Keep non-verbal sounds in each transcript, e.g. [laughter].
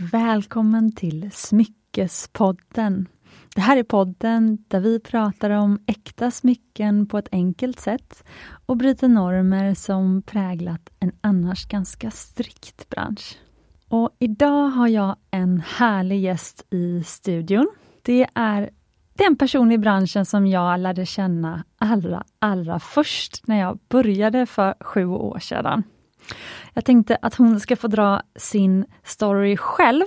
välkommen till Smyckespodden. Det här är podden där vi pratar om äkta smycken på ett enkelt sätt och bryter normer som präglat en annars ganska strikt bransch. Och idag har jag en härlig gäst i studion. Det är den person i branschen som jag lärde känna allra, allra först när jag började för sju år sedan. Jag tänkte att hon ska få dra sin story själv.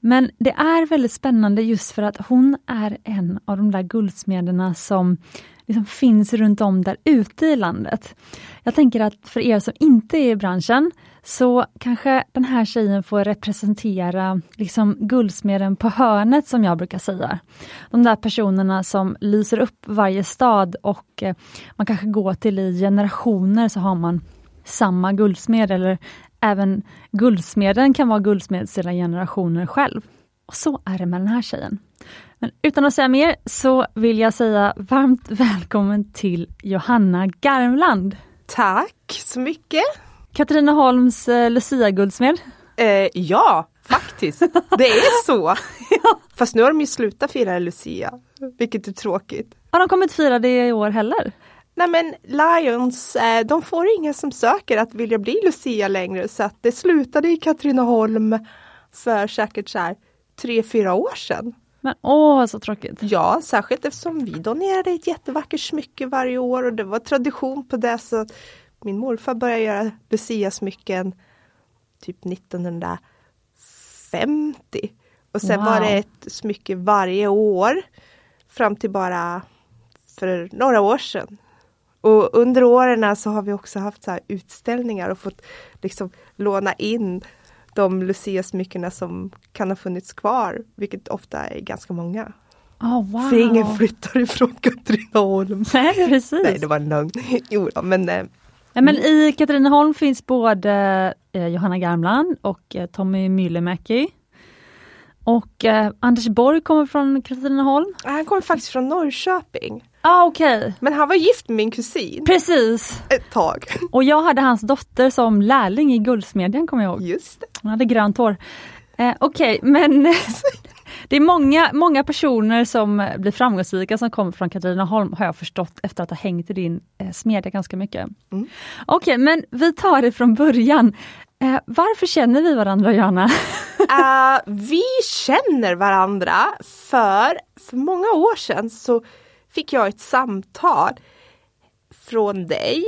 Men det är väldigt spännande just för att hon är en av de där guldsmederna som liksom finns runt om där ute i landet. Jag tänker att för er som inte är i branschen så kanske den här tjejen får representera liksom guldsmeden på hörnet som jag brukar säga. De där personerna som lyser upp varje stad och eh, man kanske går till i generationer så har man samma guldsmed eller även guldsmeden kan vara guldsmed sedan generationer själv. Och så är det med den här tjejen. Men utan att säga mer så vill jag säga varmt [laughs] välkommen till Johanna Garmland. Tack så mycket! Katrineholms eh, Lucia-guldsmed. Eh, ja, faktiskt. Det är så. [laughs] ja. Fast nu har de ju slutat fira Lucia, vilket är tråkigt. Har de kommit fira det i år heller? Nej men Lions, eh, de får inga som söker att vilja bli Lucia längre så att det slutade i Katrineholm för säkert så här tre, fyra år sedan. Men åh, så tråkigt. Ja, särskilt eftersom vi donerade ett jättevackert smycke varje år och det var tradition på det så min morfar började göra Lucia-smycken typ 1950. Och sen wow. var det ett smycke varje år fram till bara för några år sedan. Och under åren så har vi också haft så utställningar och fått liksom låna in de Lucia-smyckena som kan ha funnits kvar, vilket ofta är ganska många. Oh, wow. För ingen flyttar ifrån Katrineholm. [laughs] Nej, precis. Nej, det var en lögn. [laughs] jo, men eh, men I Katrineholm finns både eh, Johanna Garmland och eh, Tommy Myllymäki. Och eh, Anders Borg kommer från Katrineholm. Han kommer faktiskt från Norrköping. Ah, okay. Men han var gift med min kusin. Precis. Ett tag. Och jag hade hans dotter som lärling i Guldsmedjan kommer jag ihåg. Just det. Hon hade grönt hår. Eh, Okej, okay, men [laughs] det är många, många personer som blir framgångsrika som kommer från Katrineholm har jag förstått efter att ha hängt i din eh, smedja ganska mycket. Mm. Okej, okay, men vi tar det från början. Eh, varför känner vi varandra Johanna? [laughs] uh, vi känner varandra för, för många år sedan så fick jag ett samtal från dig.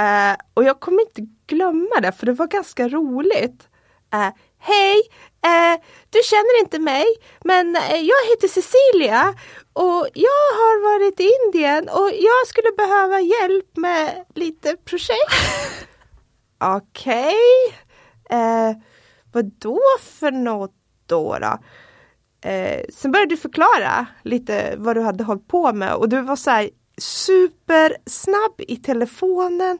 Uh, och jag kommer inte glömma det för det var ganska roligt. Uh, Hej! Uh, du känner inte mig men jag heter Cecilia och jag har varit i Indien och jag skulle behöva hjälp med lite projekt. [laughs] Okej. Okay. Eh, vad då för något då? då? Eh, sen började du förklara lite vad du hade hållit på med och du var så här supersnabb i telefonen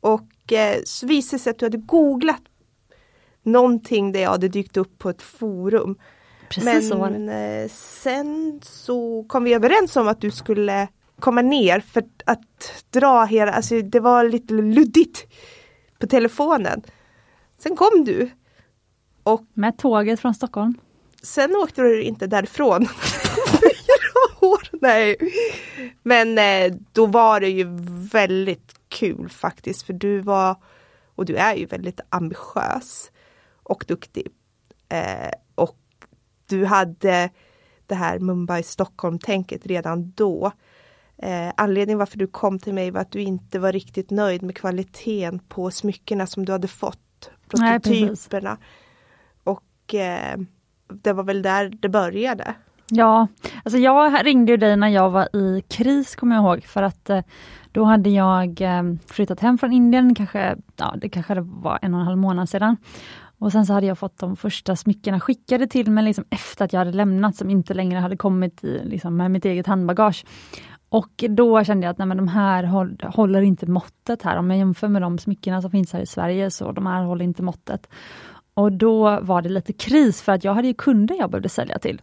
och eh, så visade det sig att du hade googlat någonting där jag hade dykt upp på ett forum. Precis Men eh, sen så kom vi överens om att du skulle komma ner för att dra hela, alltså det var lite luddigt på telefonen. Sen kom du. Och Med tåget från Stockholm? Sen åkte du inte därifrån. Fyra [laughs] år, nej. Men eh, då var det ju väldigt kul faktiskt för du var och du är ju väldigt ambitiös och duktig. Eh, och du hade det här Mumbai Stockholm tänket redan då. Eh, anledningen varför du kom till mig var att du inte var riktigt nöjd med kvaliteten på smyckena som du hade fått. Prototyperna. Nej, och eh, det var väl där det började. Ja, alltså jag ringde dig när jag var i kris kommer jag ihåg för att eh, då hade jag eh, flyttat hem från Indien, kanske, ja, det kanske var en och en halv månad sedan. Och sen så hade jag fått de första smyckena skickade till mig liksom efter att jag hade lämnat, som inte längre hade kommit i, liksom, med mitt eget handbagage. Och då kände jag att nej, men de här håller inte måttet här. Om jag jämför med de smyckena som finns här i Sverige, så de här håller inte måttet. Och då var det lite kris för att jag hade ju kunder jag behövde sälja till.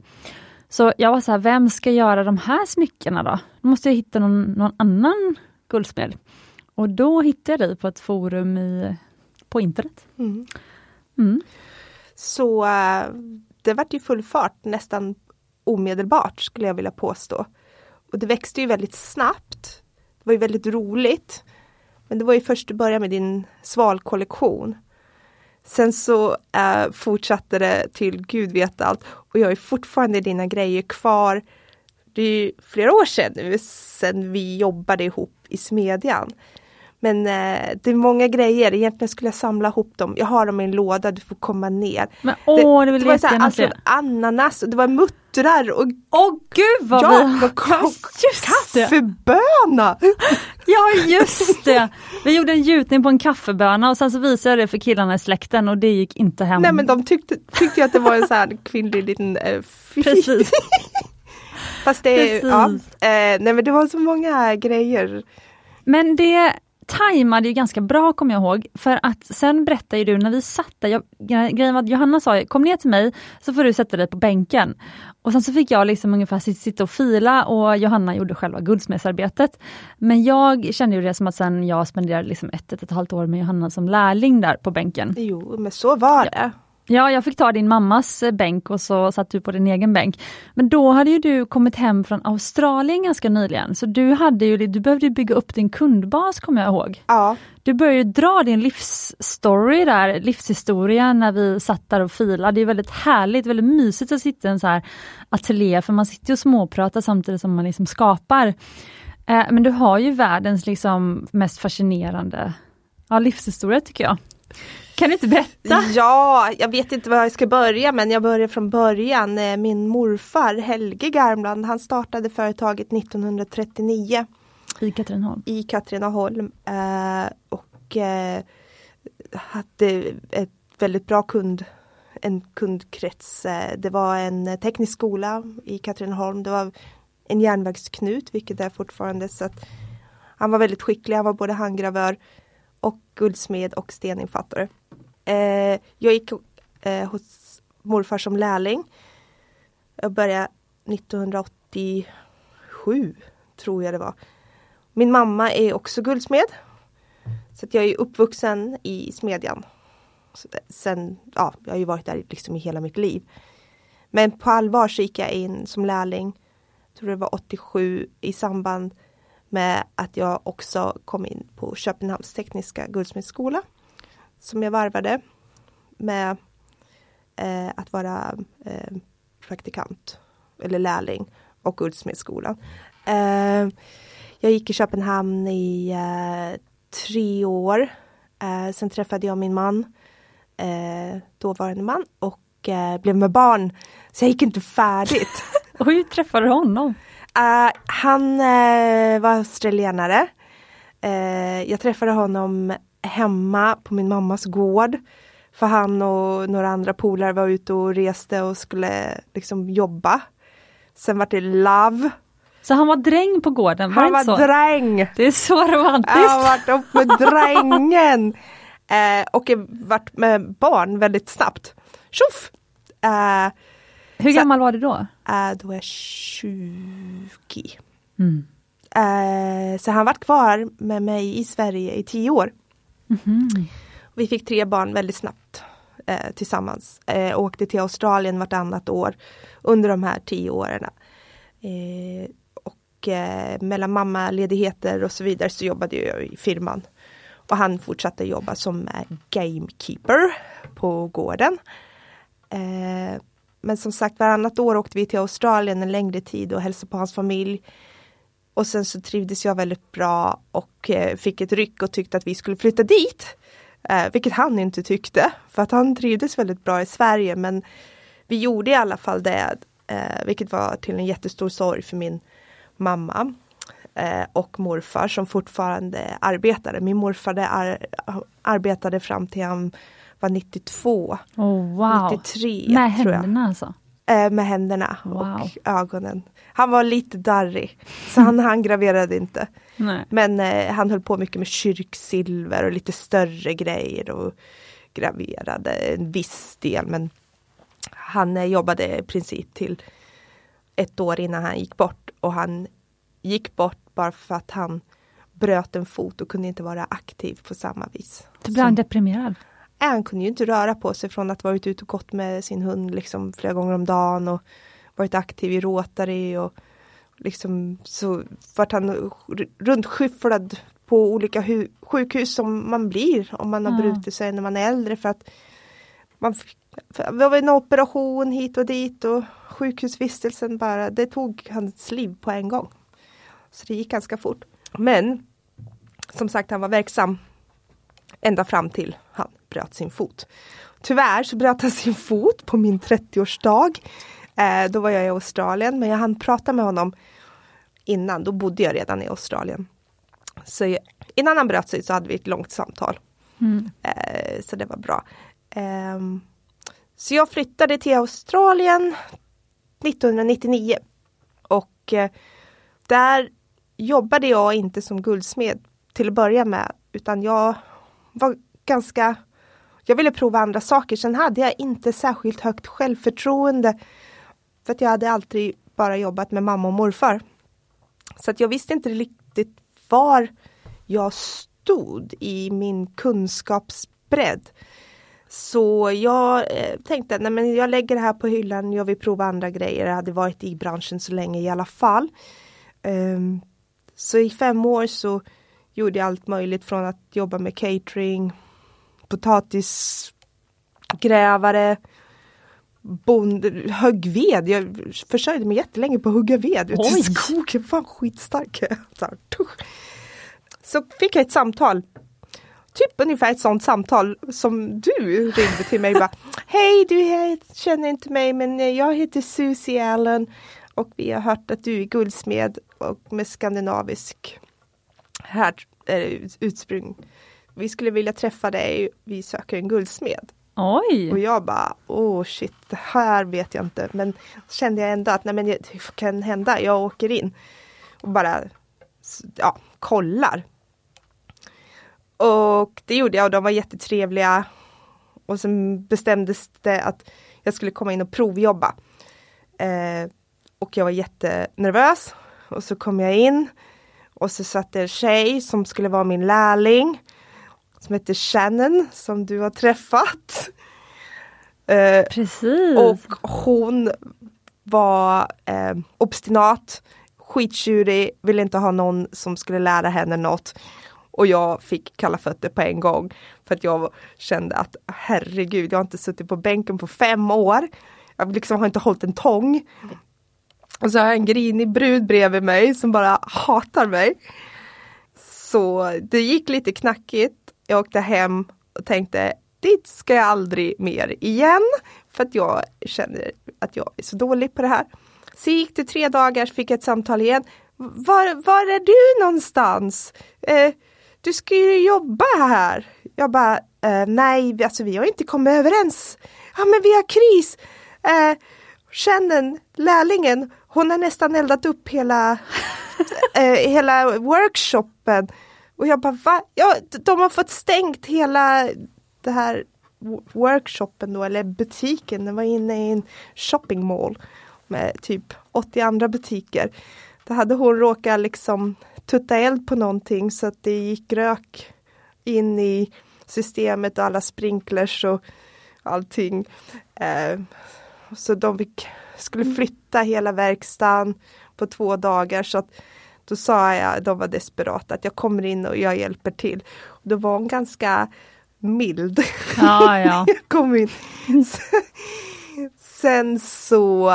Så jag var så här, vem ska göra de här smyckena då? Då måste jag hitta någon, någon annan guldsmed. Och då hittade jag dig på ett forum i, på internet. Mm. Mm. Så eh, det vart ju full fart nästan omedelbart skulle jag vilja påstå. Och det växte ju väldigt snabbt. Det var ju väldigt roligt. Men det var ju först du började med din svalkollektion. Sen så eh, fortsatte det till gud vet allt och jag har fortfarande dina grejer kvar. Det är ju flera år sedan nu sedan vi jobbade ihop i Smedjan. Men eh, det är många grejer, egentligen skulle jag samla ihop dem. Jag har dem i en låda, du får komma ner. Men åh, det, vill det var så här, se. ananas, och det var muttrar och Åh gud vad ja, vi det [laughs] det. kaffeböna! [laughs] Ja just det! Vi gjorde en gjutning på en kaffeböna och sen så visade jag det för killarna i släkten och det gick inte hem. Nej men de tyckte, tyckte att det var en sån här kvinnlig liten eh, Precis. [laughs] Fast det, ja, eh, nej men det var så många grejer. Men det tajmade ju ganska bra kommer jag ihåg. För att sen berättade du när vi satt där, jag, grejen var att Johanna sa kom ner till mig så får du sätta dig på bänken. Och sen så fick jag liksom ungefär sit- sitta och fila och Johanna gjorde själva guldsmedsarbetet. Men jag kände ju det som att sen jag spenderade liksom ett, ett, ett halvt år med Johanna som lärling där på bänken. Jo men så var det. Ja, jag fick ta din mammas eh, bänk och så satt du på din egen bänk. Men då hade ju du kommit hem från Australien ganska nyligen, så du, hade ju, du behövde bygga upp din kundbas kommer jag ihåg. Ja. Du började ju dra din livsstory där, livshistoria när vi satt där och filade. Det är väldigt härligt, väldigt mysigt att sitta i en så här ateljé för man sitter och småpratar samtidigt som man liksom skapar. Eh, men du har ju världens liksom mest fascinerande ja, livshistoria tycker jag. Kan du inte berätta? Ja, jag vet inte var jag ska börja men jag börjar från början. Eh, Min morfar Helge Garmland, han startade företaget 1939 I Katrineholm. i Katrineholm eh, och eh, hade ett väldigt bra kund, en kundkrets. Det var en teknisk skola i Katrineholm. Det var en järnvägsknut, vilket det är fortfarande. Så att han var väldigt skicklig. Han var både handgravör och guldsmed och steninfattare. Eh, jag gick eh, hos morfar som lärling. Jag började 1987, tror jag det var. Min mamma är också guldsmed. Så att jag är uppvuxen i smedjan. Så det- Sen, ja, jag har ju varit där liksom i hela mitt liv. Men på allvar så gick jag in som lärling, jag tror det var 87, i samband med att jag också kom in på Köpenhamns tekniska guldsmedsskola. Som jag varvade med eh, att vara eh, praktikant eller lärling och guldsmedsskolan. Eh, jag gick i Köpenhamn i eh, tre år. Eh, sen träffade jag min man, eh, dåvarande man, och eh, blev med barn. Så jag gick inte färdigt. [laughs] Och hur träffade du honom? Eh, han eh, var australienare. Eh, jag träffade honom hemma på min mammas gård. För han och några andra polare var ute och reste och skulle liksom jobba. Sen var det love. Så han var dräng på gården, var Han var så? dräng. Det är så romantiskt. Jag har varit upp med drängen. [laughs] Eh, och jag varit med barn väldigt snabbt. Tjoff! Eh, Hur så- gammal var du då? eh, då är jag 20. Mm. Eh, så han varit kvar med mig i Sverige i tio år. Mm. Vi fick tre barn väldigt snabbt eh, tillsammans. Eh, åkte till Australien vartannat år under de här tio åren. Eh, och eh, mellan mammaledigheter och så vidare så jobbade jag i firman. Och han fortsatte jobba som eh, gamekeeper på gården. Eh, men som sagt varannat år åkte vi till Australien en längre tid och hälsade på hans familj. Och sen så trivdes jag väldigt bra och eh, fick ett ryck och tyckte att vi skulle flytta dit. Eh, vilket han inte tyckte, för att han trivdes väldigt bra i Sverige. Men vi gjorde i alla fall det, eh, vilket var till en jättestor sorg för min mamma och morfar som fortfarande arbetade. Min morfar ar arbetade fram till han var 92, Oh, wow. 93 Med tror jag. händerna alltså? Med händerna Wow. och ögonen. Han var lite darrig, så han, han graverade inte. Nej. Men eh, han höll på mycket med kyrksilver och lite större grejer och graverade en viss del. Men han eh, jobbade i princip till ett år innan han gick bort. Och han gick bort bara för att han bröt en fot och kunde inte vara aktiv på samma vis. Du blev han deprimerad? han kunde ju inte röra på sig från att varit ute och gått med sin hund liksom flera gånger om dagen och varit aktiv i Rotary och liksom så vart han runtskyfflad på olika sjukhus som man blir om man har mm. brutit sig när man är äldre för att man fick, det var en operation hit och dit och sjukhusvistelsen bara, det tog hans liv på en gång. Så det gick ganska fort. Men som sagt, han var verksam ända fram till han bröt sin fot. Tyvärr så bröt han sin fot på min 30-årsdag. Eh, då var jag i Australien, men jag hann prata med honom innan. Då bodde jag redan i Australien. Så innan han bröt sig så hade vi ett långt samtal. Mm. Eh, så det var bra. Eh, så jag flyttade till Australien 1999. Och eh, där jobbade jag inte som guldsmed till att börja med, utan jag var ganska jag ville prova andra saker. Sen hade jag inte särskilt högt självförtroende. För att jag hade alltid bara jobbat med mamma och morfar. Så att jag visste inte riktigt var jag stod i min kunskapsbredd. Så jag eh, tänkte, nej men jag lägger det här på hyllan, jag vill prova andra grejer. Jag hade varit i branschen så länge i alla fall. Um, så i fem år så gjorde jag allt möjligt från att jobba med catering, potatisgrävare, bond, högg ved. Jag försörjde mig jättelänge på att hugga ved ute i skogen. [laughs] Fan skitstark. Så fick jag ett samtal. Typ ungefär ett sånt samtal som du ringde till mig. [laughs] Hej, du känner inte mig men jag heter Susie Allen och vi har hört att du är guldsmed och med skandinavisk här, äh, ursprung. Vi skulle vilja träffa dig, vi söker en guldsmed. Oj! Och jag bara, oh shit, det här vet jag inte. Men kände jag ändå att nej men det kan hända, jag åker in och bara ja, kollar. Och det gjorde jag och de var jättetrevliga. Och sen bestämdes det att jag skulle komma in och provjobba. Eh, och jag var jättenervös. Och så kom jag in och så satt det en tjej som skulle vara min lärling som heter Shannon som du har träffat. Eh, Precis. Och hon var eh, obstinat, skittjurig, ville inte ha någon som skulle lära henne något. Och jag fick kalla fötter på en gång. För att jag kände att herregud, jag har inte suttit på bänken på fem år. Jag liksom har inte hållit en tång. Och så har jag en grinig brud bredvid mig som bara hatar mig. Så det gick lite knackigt. Jag åkte hem och tänkte dit ska jag aldrig mer igen. För att jag känner att jag är så dålig på det här. Så gick det tre dagar, så fick jag ett samtal igen. Var, var är du någonstans? Eh, du ska ju jobba här. Jag bara, eh, nej, alltså vi har inte kommit överens. Ja, men vi har kris. Eh, Shannon, lärlingen, hon har nästan eldat upp hela, [laughs] eh, hela workshopen. Och jag bara, va? Ja, de har fått stängt hela det här workshopen då, eller butiken. Den var inne i en shopping mall med typ 80 andra butiker. Då hade hon råkat liksom tutta eld på någonting så att det gick rök in i systemet och alla sprinklers och allting. Eh, så de fick, skulle mm. flytta hela verkstaden på två dagar så att då sa jag, de var desperata, att jag kommer in och jag hjälper till. Och då var hon ganska mild. Ja, ja. [laughs] jag kom in. [laughs] Sen så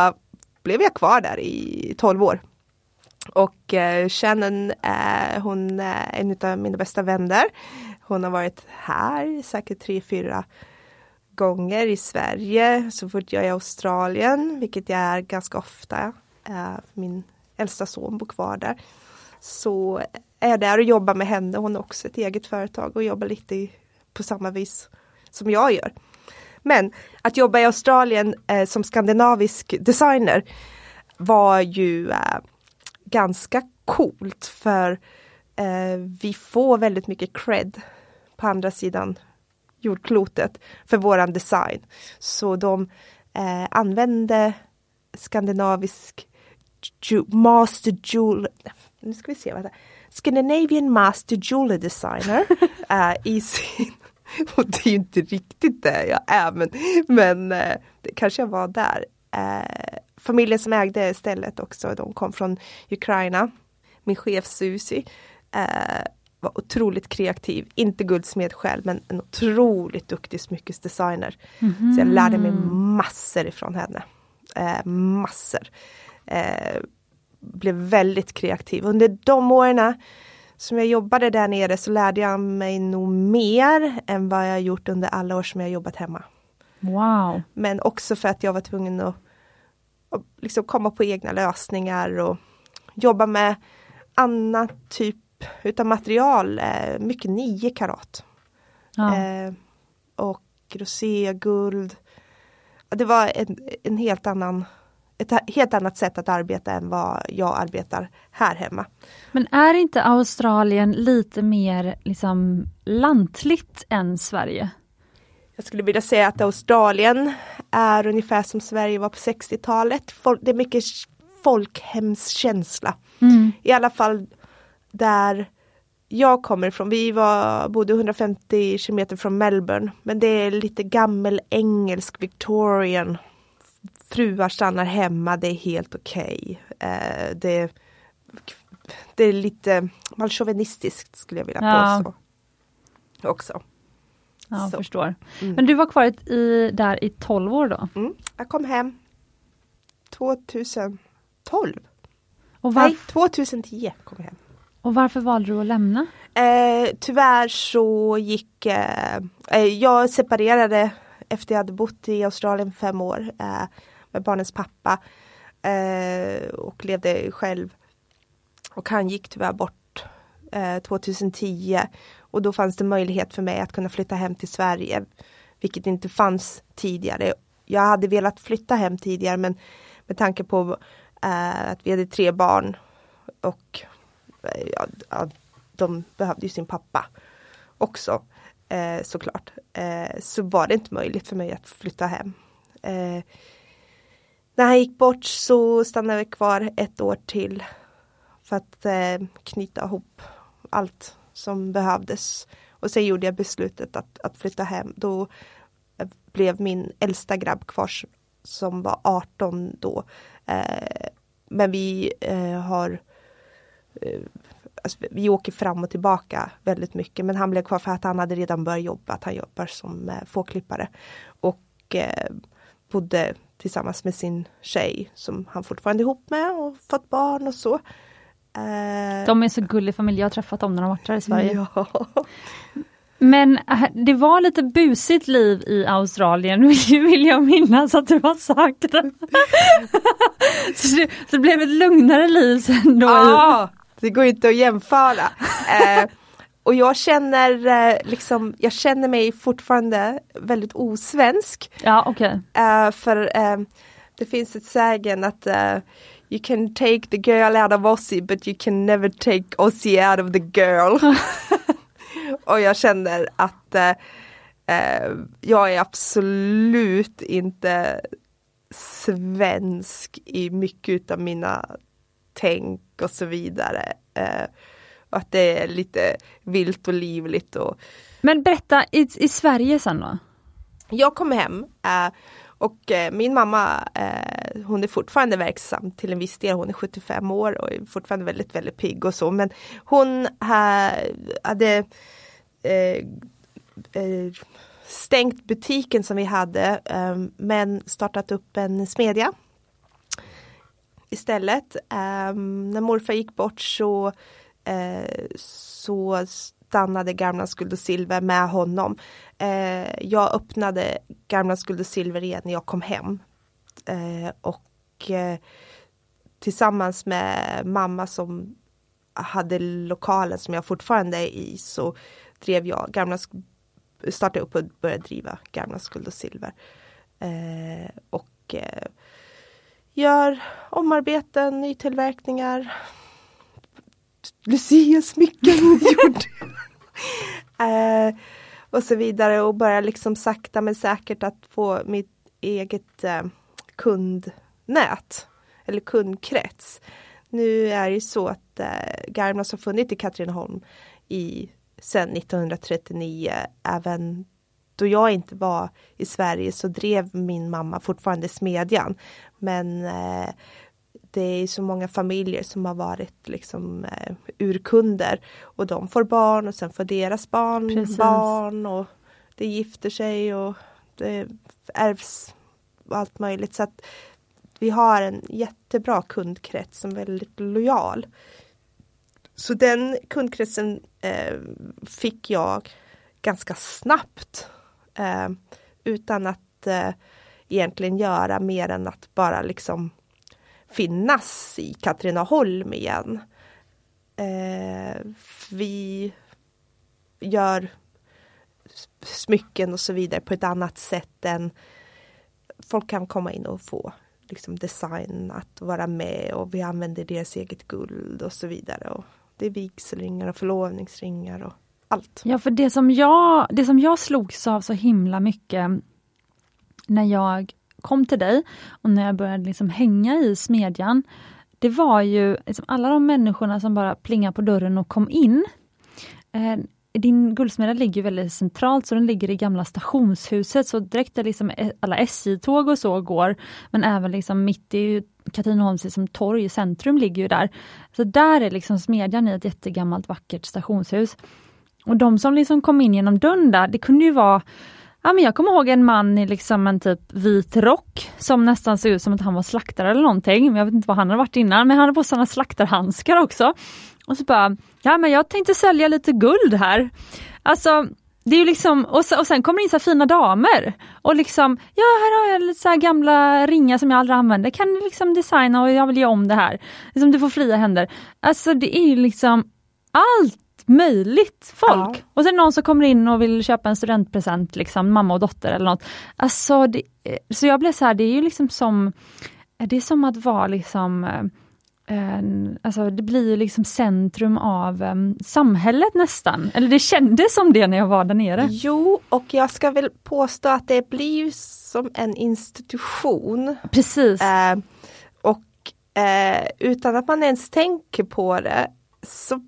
blev jag kvar där i 12 år. Och eh, Shannon, eh, hon är en av mina bästa vänner. Hon har varit här säkert tre, fyra gånger i Sverige. Så fort jag är i Australien, vilket jag är ganska ofta. Eh, min äldsta son bor kvar där. Så är jag där och jobbar med henne. Hon har också ett eget företag och jobbar lite i, på samma vis som jag gör. Men att jobba i Australien eh, som skandinavisk designer var ju eh, ganska coolt för eh, vi får väldigt mycket cred på andra sidan jordklotet för våran design. Så de eh, använde skandinavisk master jewel, nu ska vi se vad det Scandinavian master jewelry designer uh, [laughs] i sin [laughs] Och det är ju inte riktigt det jag är men, men eh, det kanske jag var där. Eh, familjen som ägde stället också, de kom från Ukraina. Min chef Susi var otroligt kreativ, inte guldsmed själv men en otroligt duktig smyckesdesigner. Mhm. Så jag lärde mig massor ifrån henne. Massor. Eh, blev väldigt kreativ. Under de åren som jag jobbade där nere så lärde jag mig nog mer än vad jag gjort under alla år som jag jobbat hemma. Wow. Men också för att jag var tvungen att, att liksom komma på egna lösningar och jobba med annan typ utav material, eh, mycket 9 karat. Ja. Eh, och rosé, guld. Det var en, en helt annan ett helt annat sätt att arbeta än vad jag arbetar här hemma. Men är inte Australien lite mer liksom lantligt än Sverige? Jag skulle vilja säga att Australien är ungefär som Sverige var på 60-talet. Folk, det är mycket folkhemskänsla. Mm. I alla fall där jag kommer ifrån. Vi var, bodde 150 kilometer från Melbourne. Men det är lite gammel engelsk Victorian. Fruar stannar hemma, det är helt okej. Eh, det, det är lite malchauvinistiskt skulle jag vilja Ja. påstå. Också. Ja, jag Så. förstår. Mm. Men du var kvar i, där i 12 år då? Mm. Jag kom hem 2012. Och, Nej, varf- 2010 kom jag hem. och varför valde du att lämna? Eh, tyvärr så gick eh, eh, jag separerade efter jag hade bott i Australien fem år eh, med barnens pappa eh, och levde själv. Och han gick tyvärr bort eh, 2010 och då fanns det möjlighet för mig att kunna flytta hem till Sverige, vilket inte fanns tidigare. Jag hade velat flytta hem tidigare men med tanke på eh, att vi hade tre barn och eh, ja, ja, de behövde ju sin pappa också eh, såklart. Eh, så var det inte möjligt för mig att flytta hem. Eh, när han gick bort så stannade vi kvar ett år till för att eh, knyta ihop allt som behövdes. Och sen gjorde jag beslutet att, att flytta hem. Då eh, blev min äldsta grabb kvar som var 18 då. Eh, men vi eh, har eh, alltså, vi åker fram och tillbaka väldigt mycket men han blev kvar för att han hade redan börjat jobba, att han jobbar som eh, fårklippare. Och eh, bodde tillsammans med sin tjej som han fortfarande är ihop med och fått barn och så. Eh, De är så gullig familj, jag har träffat dem när de varit här i Sverige. Ja. Men äh, det var lite busigt liv i Australien, [laughs] vill jag minnas att du har sagt. [laughs] så, det, så det blev ett lugnare liv sen då. Ja, det går inte att jämföra. Och jag känner, eh, liksom, jag känner mig fortfarande väldigt osvensk. Ja, okej. Eh, för eh, det finns ett sägen att eh, You can take the girl out of Aussie but you can never take Aussie out of the girl. [laughs] och jag känner att jag är absolut inte svensk i mycket av mina tänk och så vidare. Och att det är lite vilt och livligt och Men berätta, i, i Sverige sen då? jag kom hem eh, och eh, min mamma eh, hon är fortfarande verksam till en viss del. Hon är 75 år och är fortfarande väldigt väldigt pigg och så men hon ha, hade stängt butiken som vi hade men startat upp en smedja istället. När morfar gick bort så, eh, så stannade Gamla Skuld och Silver med honom. Eh, jag öppnade Gamla Skuld och Silver igen när jag kom hem. Eh, och eh, tillsammans med mamma som hade lokalen som jag fortfarande är i så drev jag Gamla startade upp och började driva Gamla Skuld och Silver. Eh, och eh, gör omarbeten, nytillverkningar. Lucia-smycken gjord. [laughs] eh, och så vidare och börja liksom sakta men säkert att få mitt eget eh, kundnät eller kundkrets. Nu är det ju så att eh, Garmlas har funnits i Katrineholm i sedan 1939. Även då jag inte var i Sverige så drev min mamma fortfarande smedjan. Men eh, det är så många familjer som har varit liksom eh, urkunder och de får barn och sen får deras barn Precis. barn och det gifter sig och det ärvs och allt möjligt. Så att vi har en jättebra kundkrets som är väldigt lojal. Så den kundkretsen eh, fick jag ganska snabbt eh, utan att eh, egentligen göra mer än att bara liksom finnas i Katrineholm igen. Eh, vi gör smycken och så vidare på ett annat sätt än folk kan komma in och få liksom design att vara med och vi använder deras eget guld och så vidare. Och det är vigselringar och förlovningsringar och allt. Ja, för det som jag, det som jag slogs av så himla mycket när jag kom till dig och när jag började liksom hänga i smedjan, det var ju liksom alla de människorna som bara plingade på dörren och kom in. Eh, din guldsmedja ligger väldigt centralt, så den ligger i gamla stationshuset, så direkt där liksom eh, alla SJ-tåg och så går, men även liksom mitt i Katrineholms liksom torg, centrum ligger ju där. Så där är liksom smedjan i ett jättegammalt vackert stationshus. Och de som liksom kom in genom dörren där, det kunde ju vara Ja, men jag kommer ihåg en man i liksom en typ vit rock som nästan såg ut som att han var slaktare eller någonting. Men jag vet inte vad han hade varit innan, men han hade på sig slaktarhandskar också. Och så bara, ja men jag tänkte sälja lite guld här. Alltså, det är ju liksom, och, så, och sen kommer det in så fina damer och liksom, ja här har jag lite så gamla ringar som jag aldrig använder, kan du liksom designa och jag vill göra om det här. Liksom, du får fria händer. Alltså det är ju liksom allt möjligt folk. Ja. Och sen någon som kommer in och vill köpa en studentpresent, liksom, mamma och dotter eller något. Alltså, det, så jag blev så här, det är ju liksom som, det är som att vara liksom en, alltså det blir ju liksom centrum av um, samhället nästan. Eller det kändes som det när jag var där nere. Jo, och jag ska väl påstå att det blir som en institution. Precis. Eh, och eh, utan att man ens tänker på det så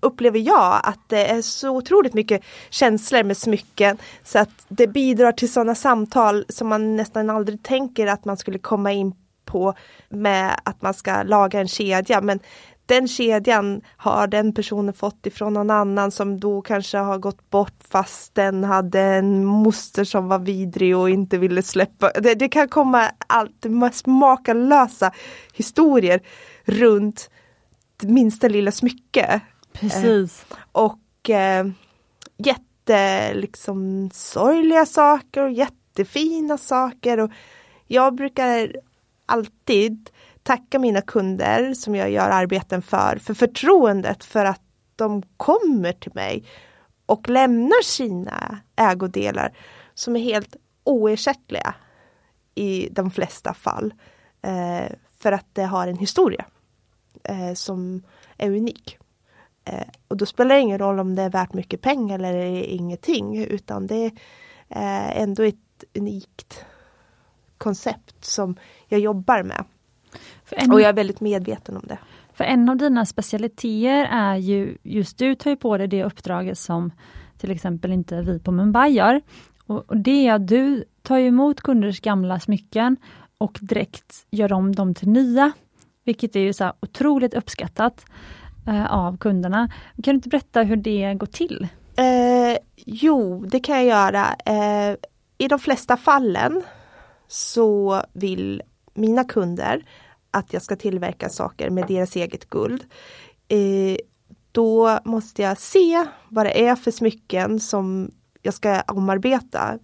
upplever jag att det är så otroligt mycket känslor med smycken så att det bidrar till sådana samtal som man nästan aldrig tänker att man skulle komma in på med att man ska laga en kedja. Men den kedjan har den personen fått ifrån någon annan som då kanske har gått bort fast den hade en moster som var vidrig och inte ville släppa. Det, det kan komma allt, mest makalösa historier runt minsta lilla smycke. Precis. Eh, och eh, jätte liksom sorgliga saker och jättefina saker. Och jag brukar alltid tacka mina kunder som jag gör arbeten för, för förtroendet för att de kommer till mig och lämnar sina ägodelar som är helt oersättliga i de flesta fall. Eh, för att det har en historia eh, som är unik. Eh, och då spelar det ingen roll om det är värt mycket pengar eller ingenting utan det är ändå ett unikt koncept som jag jobbar med. En, och jag är väldigt medveten om det. För en av dina specialiteter är ju, just du tar ju på dig det uppdraget som till exempel inte vi på Mumbai gör. Och, och det är att du tar emot kunders gamla smycken och direkt gör om dem till nya. Vilket är ju så otroligt uppskattat eh, Eh, av kunderna. Kan du inte berätta hur det går till? Eh, jo, det kan jag göra. Eh, I de flesta fallen så vill mina kunder att jag ska tillverka saker med deras eget guld. Eh, då måste jag se vad det är för smycken som jag ska omarbeta.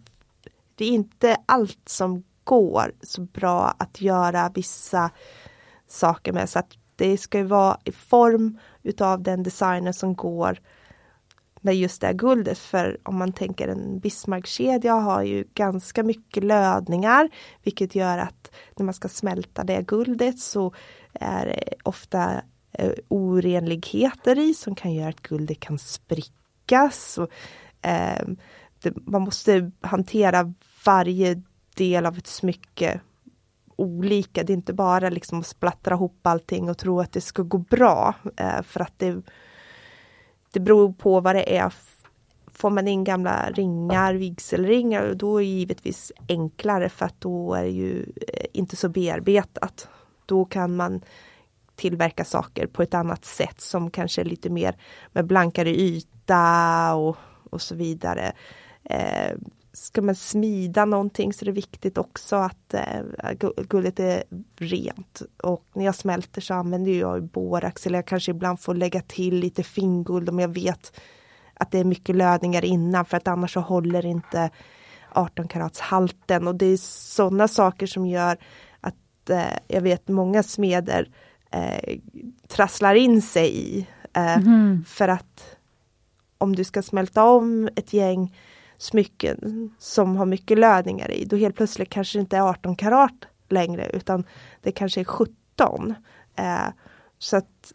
Det är inte allt som går så bra att göra vissa saker med så att det ska vara i form utav den designen som går med just det här guldet. För om man tänker en Bismarckkedja har ju ganska mycket lödningar vilket gör att när man ska smälta det guldet så är det ofta eh, orenligheter i som kan göra att guldet kan sprickas. Och, eh, det, man måste hantera varje del av ett smycke olika. Det är inte bara liksom att splattra ihop allting och tro att det ska gå bra. Eh, för att det det beror på vad det är får man in gamla ringar, vigselringar, då är det givetvis enklare för att då är det ju eh, inte så bearbetat. Då kan man tillverka saker på ett annat sätt som kanske är lite mer med blankare yta och, och så vidare. Eh, ska man smida någonting så är det viktigt också att eh, guldet är rent. Och när jag smälter så använder jag borax eller jag kanske ibland får lägga till lite finguld om jag vet att det är mycket lödningar innan för att annars så håller inte 18 karats halten och det är sådana saker som gör att eh, jag vet många smeder eh, trasslar in sig i. Eh, mm. För att om du ska smälta om ett gäng smycken som har mycket lödningar i, då helt plötsligt kanske det inte är 18 karat längre utan det kanske är 17. Eh, så att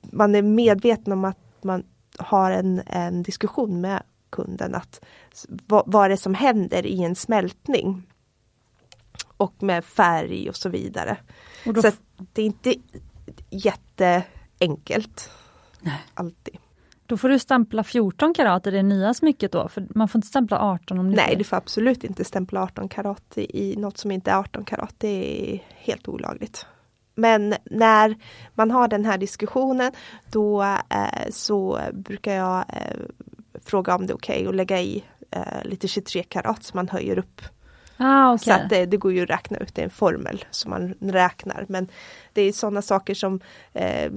man är medveten om att man har en, en diskussion med kunden att vad, vad är det som händer i en smältning? Och med färg och så vidare. Och så det är inte jätteenkelt. Nej. Alltid. Då får du stämpla 14 karat i det nya smycket då? För man får inte stämpla 18 om det Nej, du får absolut inte stämpla 18 karat i något som inte är 18 karat. Det är helt olagligt. Men när man har den här diskussionen då eh, så brukar jag eh, fråga om det är okej okay att lägga i eh, lite 23 karat så man höjer upp Ah, okay. Så att det, det, går ju att räkna ut, det är en formel som man räknar. Men det är sådana saker som eh,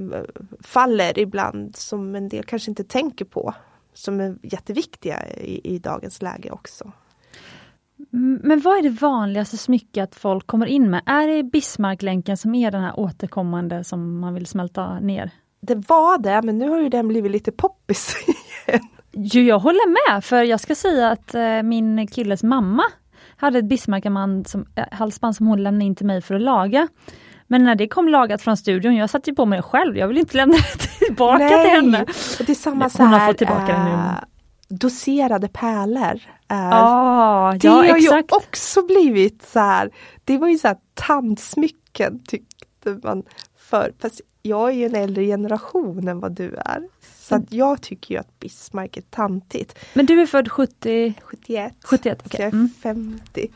faller ibland som en del kanske inte tänker på. Som är jätteviktiga i, i dagens läge också. Men vad är det vanligaste smycket folk kommer in med? Är det Bismarcklänken som är den här återkommande som man vill smälta ner? Det var det, men nu har ju den blivit lite poppis [laughs] igen. Jo, jag håller med, för jag ska säga att eh, min killes mamma hade ett Bismarckman som, äh, halsband som hon lämnade in till mig för att laga. Men när det kom lagat från studion, jag satte på mig det själv, jag vill inte lämna [laughs] det tillbaka Nej. till henne. Det är samma så här, hon har fått tillbaka äh, den nu. Doserade pärlor. Är, ah, det ja, har exakt. ju också blivit så här, det var ju så här tandsmycken tyckte man för Fast jag är ju en äldre generation än vad du är. Så att jag tycker ju att Bismarck är tantigt. Men du är född 70? 71. 71 okay. Jag är mm. 50.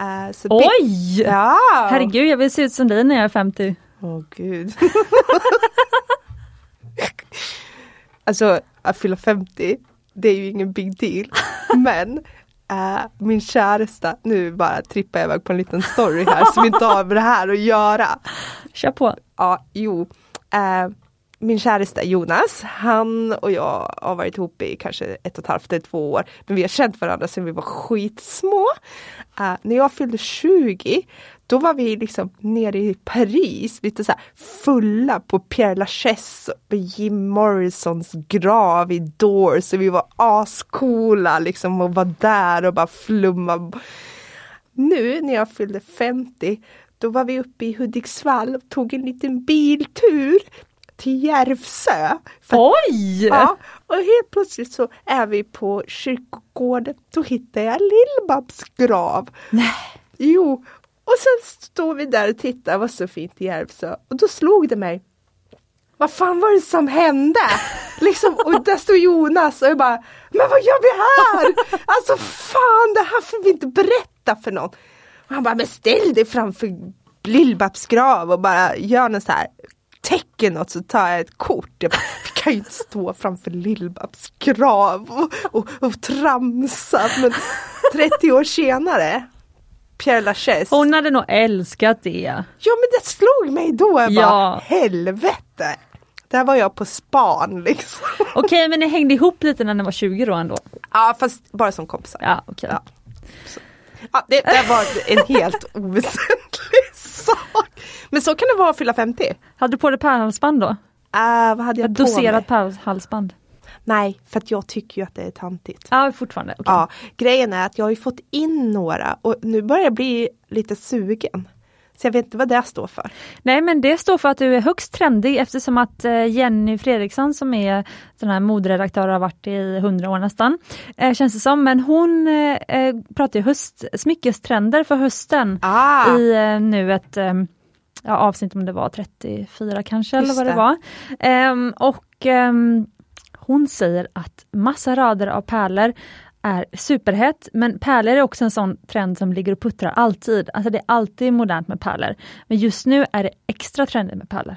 Uh, så Oj! Ja. Herregud, jag vill se ut som dig när jag är 50. Åh oh, gud. [laughs] alltså, att fylla 50, det är ju ingen big deal. Men uh, min käresta, nu bara trippar jag iväg på en liten story här som inte har med det här att göra. Kör på. Ja, jo. Uh, min käresta Jonas, han och jag har varit ihop i kanske ett och ett halvt eller två år. Men vi har känt varandra sedan vi var skitsmå. Uh, när jag fyllde 20, då var vi liksom nere i Paris, lite så fulla på Pierre Lachaise och Jim Morrisons grav i Doors. Så vi var ascoola liksom och var där och bara flumma. Nu när jag fyllde 50, då var vi uppe i Hudiksvall och tog en liten biltur till Järvsö. För, Oj! Ja, och helt plötsligt så är vi på kyrkogården. Då hittar jag Lill-Babs grav. Nej. Jo, och sen står vi där och tittar, vad så fint i Järvsö. Och då slog det mig. Vad fan var det som hände? [laughs] liksom, och där står Jonas och jag bara, men vad gör vi här? [laughs] Alltså fan, det här får vi inte berätta för någon. Och han bara, men ställ dig framför Lill-Babs grav och bara gör något så här täcker något så tar jag ett kort. Jag bara, vi kan ju inte stå framför Lill-Babs grav och, och, och tramsa. Men 30 år senare Pierre Lachaise. Hon hade nog älskat det. Ja men det slog mig då. Jag ja. bara, helvete. Där var jag på span liksom. Okej okay, men ni hängde ihop lite när ni var 20 då ändå? Ja fast bara som kompisar. Ja, okay. ja. ja det, det var en helt oväsentlig sak. Men så kan det vara att fylla 50. Hade du på dig pärlhalsband då? Uh, vad hade jag Doserat pärlhalsband? Nej, för att jag tycker ju att det är tantigt. Ja, fortfarande. Okay. Ja, grejen är att jag har ju fått in några och nu börjar jag bli lite sugen. Så jag vet inte vad det står för. Nej men det står för att du är högst trendig eftersom att eh, Jenny Fredriksson som är sån här moderedaktör har varit i hundra år nästan. Eh, känns det som. Men hon eh, pratar ju höst, smyckestrender för hösten ah. i nu ett ja, avsnitt om det var 34 kanske Just eller vad det, det var. Um, och um, hon säger att massa rader av pärlor är superhett, men pärlor är också en sån trend som ligger och puttrar alltid. Alltså det är alltid modernt med pärlor. Men just nu är det extra trendigt med pärlor.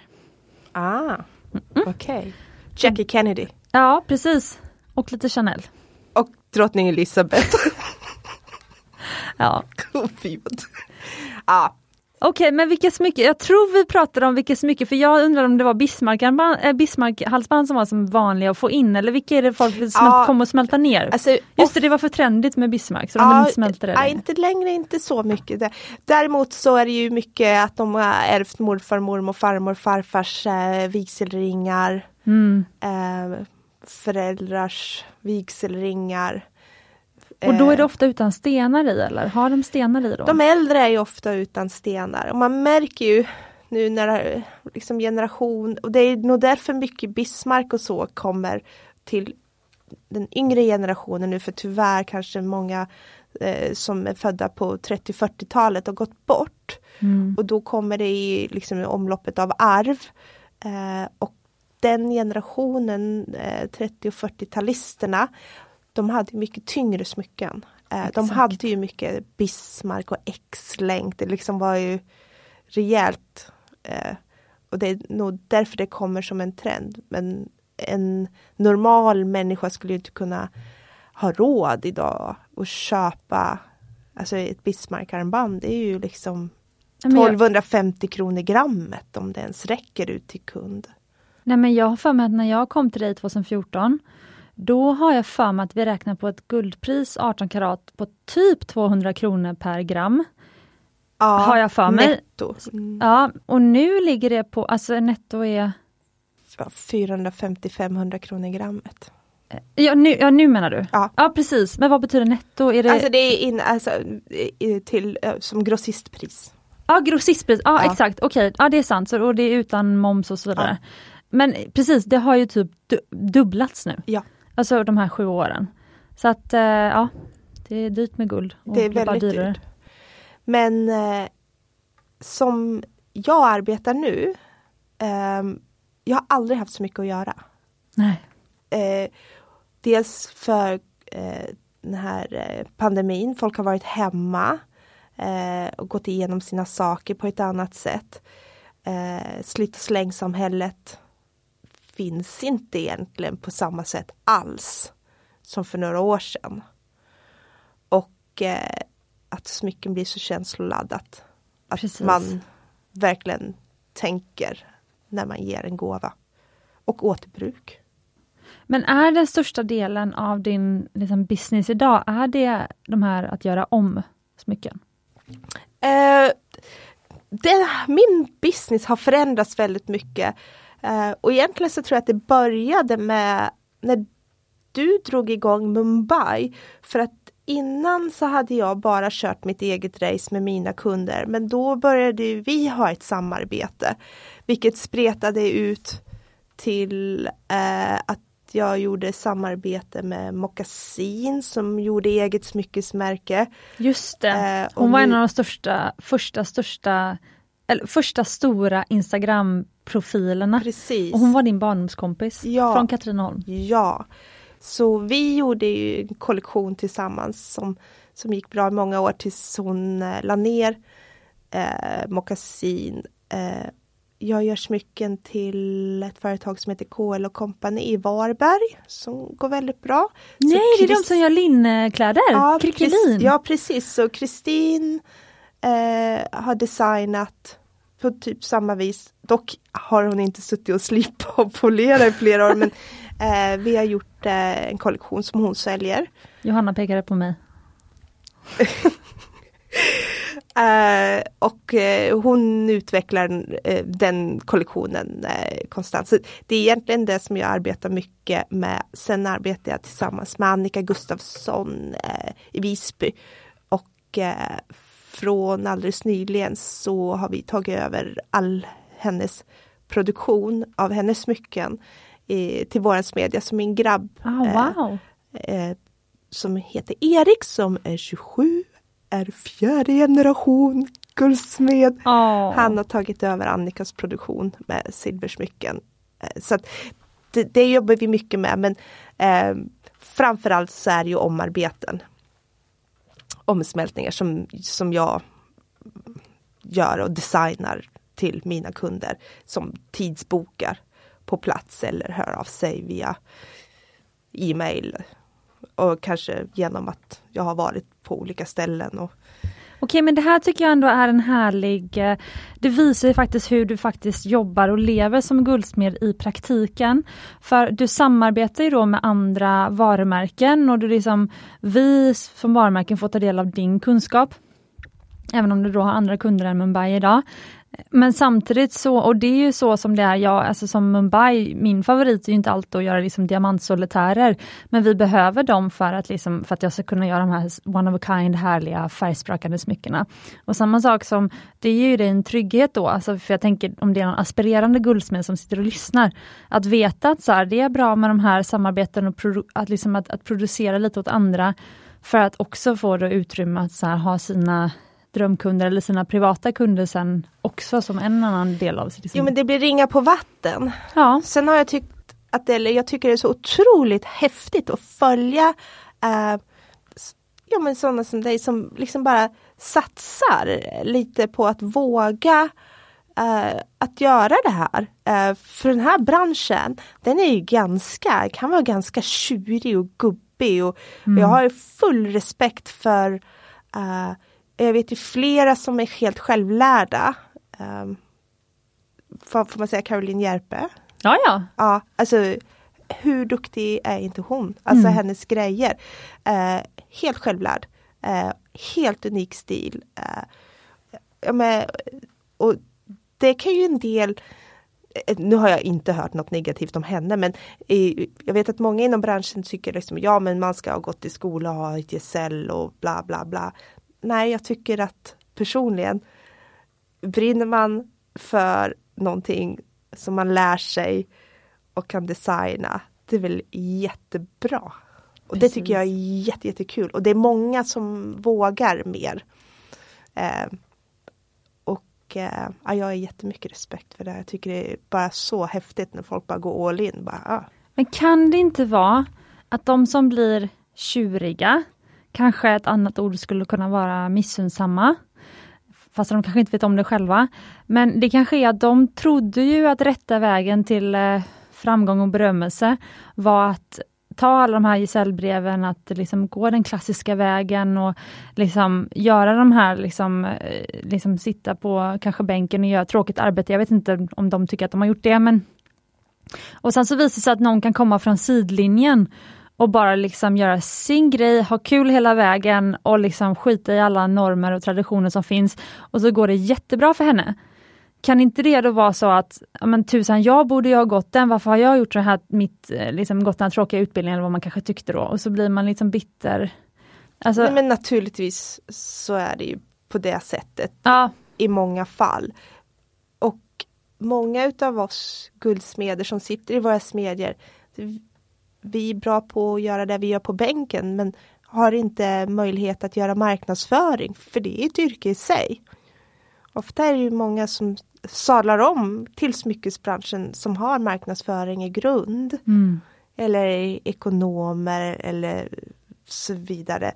Ah, mm. okej. Okay. Jackie Kennedy. Ja, precis. Och lite Chanel. Och drottning Elizabeth. [laughs] ja. [laughs] ja, Okej, okay, men vilka smycken? Jag tror vi pratade om vilka smycken, för jag undrar om det var Bismarck-halsband Bismarck som var som vanliga att få in, eller vilka är det folk vill ja, komma och smälta ner? Alltså, Just det, det var för trendigt med Bismarck, så ja, de inte smälter det. Ja, inte längre, inte så mycket. Däremot så är det ju mycket att de har ärvt morfar, mormor, farmor, farfars eh, vigselringar, mm. eh, föräldrars vigselringar. Och då är det eh. ofta utan stenar i eller? Har de stenar i då? De äldre är ofta utan stenar och man märker ju nu när liksom generation, och det är nog därför mycket Bismarck och så kommer till den yngre generationen nu för tyvärr kanske många eh, som är födda på 30-40-talet har gått bort. Mm. Och då kommer det i liksom, omloppet av arv. Eh, och den generationen, eh, 30 och 40-talisterna, de hade mycket tyngre smycken. Eh, de hade ju mycket Bismarck och X-länk. Det liksom var ju rejält. Eh, och det är nog därför det kommer som en trend. Men en normal människa skulle inte kunna ha råd idag att köpa alltså ett Bismarck-armband. Det är ju liksom 1250 kronor grammet om det ens räcker ut till kund. Nej men jag har för mig att när jag kom till dig 2014 då har jag för mig att vi räknar på ett guldpris 18 karat på typ 200 kronor per gram. Ja, har jag för mig. netto. Mm. Ja, och nu ligger det på, alltså netto är 450-500 kronor grammet. Ja nu, ja, nu menar du? Ja. ja precis, men vad betyder netto? Är det... Alltså det är in, alltså, till, som grossistpris. Ja grossistpris, ja, ja. exakt, okej, okay. ja det är sant, så, och det är utan moms och så vidare. Ja. Men precis, det har ju typ dubblats nu. Ja. Alltså de här sju åren. Så att eh, ja, det är dyrt med guld. det är väldigt dyrare. dyrt. Men eh, som jag arbetar nu, eh, jag har aldrig haft så mycket att göra. Nej. Eh, dels för eh, den här eh, pandemin, folk har varit hemma och gått igenom sina saker på ett annat sätt. slit och släng-samhället finns inte egentligen på samma sätt alls som för några år sedan. Och eh, att smycken blir så känsloladdat. Att Precis. man verkligen tänker när man ger en gåva. Och återbruk. Men är den största delen av din liksom, business idag, är det de här att göra om smycken? Eh, det, min business har förändrats väldigt mycket. Uh, och egentligen så tror jag att det började med när du drog igång Mumbai. För att innan så hade jag bara kört mitt eget race med mina kunder. Men då började vi ha ett samarbete. Vilket spretade ut till uh, att jag gjorde samarbete med Moccasin som gjorde eget smyckesmärke. Just det, uh, hon var en av de största, första största eller första stora Instagram-profilerna. Precis. Och hon var din barndomskompis ja. från Katrineholm. Ja. Så vi gjorde ju en kollektion tillsammans som, som gick bra i många år tills hon eh, la ner eh, mockasin. Eh, jag gör smycken till ett företag som heter KL och Company i Varberg som går väldigt bra. Nej, Så det är de som gör linnekläder? Ja, Krickelin. ja precis, så Kristin eh, har designat på typ samma vis. Dock har hon inte suttit och slipat och polerat i flera år men [laughs] eh, vi har gjort eh, en kollektion som hon säljer. Johanna pekade på mig. Uh, [laughs] och uh, hon utvecklar uh, den kollektionen konstant. Så det är egentligen det som jag arbetar mycket med. Sen arbetar jag tillsammans med Annika Gustafsson i Visby. Och från alldeles nyligen så har vi tagit över all hennes produktion av hennes smycken eh, till våran smedja som min grabb. Oh, wow. eh, som heter Erik som är 27, är fjärde generation guldsmed. Oh. Han har tagit över Annikas produktion med silversmycken. Eh, så att det, det jobbar vi mycket med men eh, framförallt så är det ju omarbeten. Omsmältningar som, som jag gör och designar till mina kunder som tidsbokar på plats eller hör av sig via e-mail. Och kanske genom att jag har varit på olika ställen och Okej men det här tycker jag ändå är en härlig, eh, det visar ju faktiskt hur du faktiskt jobbar och lever som guldsmed i praktiken. För du samarbetar ju då med andra varumärken och du liksom, vi som varumärken får ta del av din kunskap. Även om du då har andra kunder än Mumbai idag. Men samtidigt så, och det är ju så som det är, ja, alltså som Mumbai, min favorit är ju inte alltid att göra liksom diamantsolitärer, men vi behöver dem för att, liksom, för att jag ska kunna göra de här one of a kind härliga färgsprakande smyckena. Och samma sak som, det ger ju dig en trygghet då, alltså för jag tänker om det är någon aspirerande guldsmed som sitter och lyssnar, att veta att så här, det är bra med de här samarbeten och produ att, liksom att, att producera lite åt andra, för att också få då utrymme att så här, ha sina drömkunder eller sina privata kunder sen också som en annan del av sitt Jo men det blir ringa på vatten. Ja. Sen har jag tyckt att det, eller jag tycker det är så otroligt häftigt att följa eh, ja, men sådana som dig som liksom bara satsar lite på att våga eh, att göra det här. Eh, för den här branschen, den är ju ganska, kan vara ganska tjurig och gubbig och, mm. och jag har full respekt för eh, jag vet ju flera som är helt självlärda. Um, får, man säga Caroline Järpe? Ja, ja. Ja, alltså hur duktig är inte hon? Alltså mm. hennes grejer. Uh, helt självlärd. Uh, helt unik stil. Uh, ja, men, och det kan ju en del nu har jag inte hört något negativt om henne men i, jag vet att många inom branschen tycker liksom ja men man ska ha gått i skola och ha ett gesäll och bla bla bla nej, jag tycker att personligen brinner man för någonting som man lär sig och kan designa, det är väl jättebra. Och Precis. det tycker jag är jätte, jättekul och det är många som vågar mer. Eh, och eh, ja, jag har jättemycket respekt för det. Jag tycker det är bara så häftigt när folk bara går all in. Bara, ah. Men kan det inte vara att de som blir tjuriga, Kanske ett annat ord skulle kunna vara missunnsamma. Fast de kanske inte vet om det själva. Men det kanske är att de trodde ju att rätta vägen till eh, framgång och berömmelse var att ta alla de här gesällbreven, att liksom gå den klassiska vägen och liksom göra de här, liksom, eh, liksom sitta på kanske bänken och göra tråkigt arbete. Jag vet inte om de tycker att de har gjort det, men och sen så visar det sig att någon kan komma från sidlinjen och bara liksom göra sin grej, ha kul hela vägen och liksom skita i alla normer och traditioner som finns. Och så går det jättebra för henne. Kan inte det då vara så att, men tusan, jag borde ju ha gått den, varför har jag gjort det här, mitt, eh, liksom gått den här tråkiga utbildningen, eller vad man kanske tyckte då, och så blir man liksom bitter. Alltså... Nej, men naturligtvis så är det ju på det sättet ja. i många fall. Och många utav oss guldsmeder som sitter i våra smedjor, vi är bra på att göra det vi gör på bänken men har inte möjlighet att göra marknadsföring för det är ett yrke i sig. Ofta är det ju många som sadlar om till smyckesbranschen som har marknadsföring i grund. Mm. Eller ekonomer eller så vidare.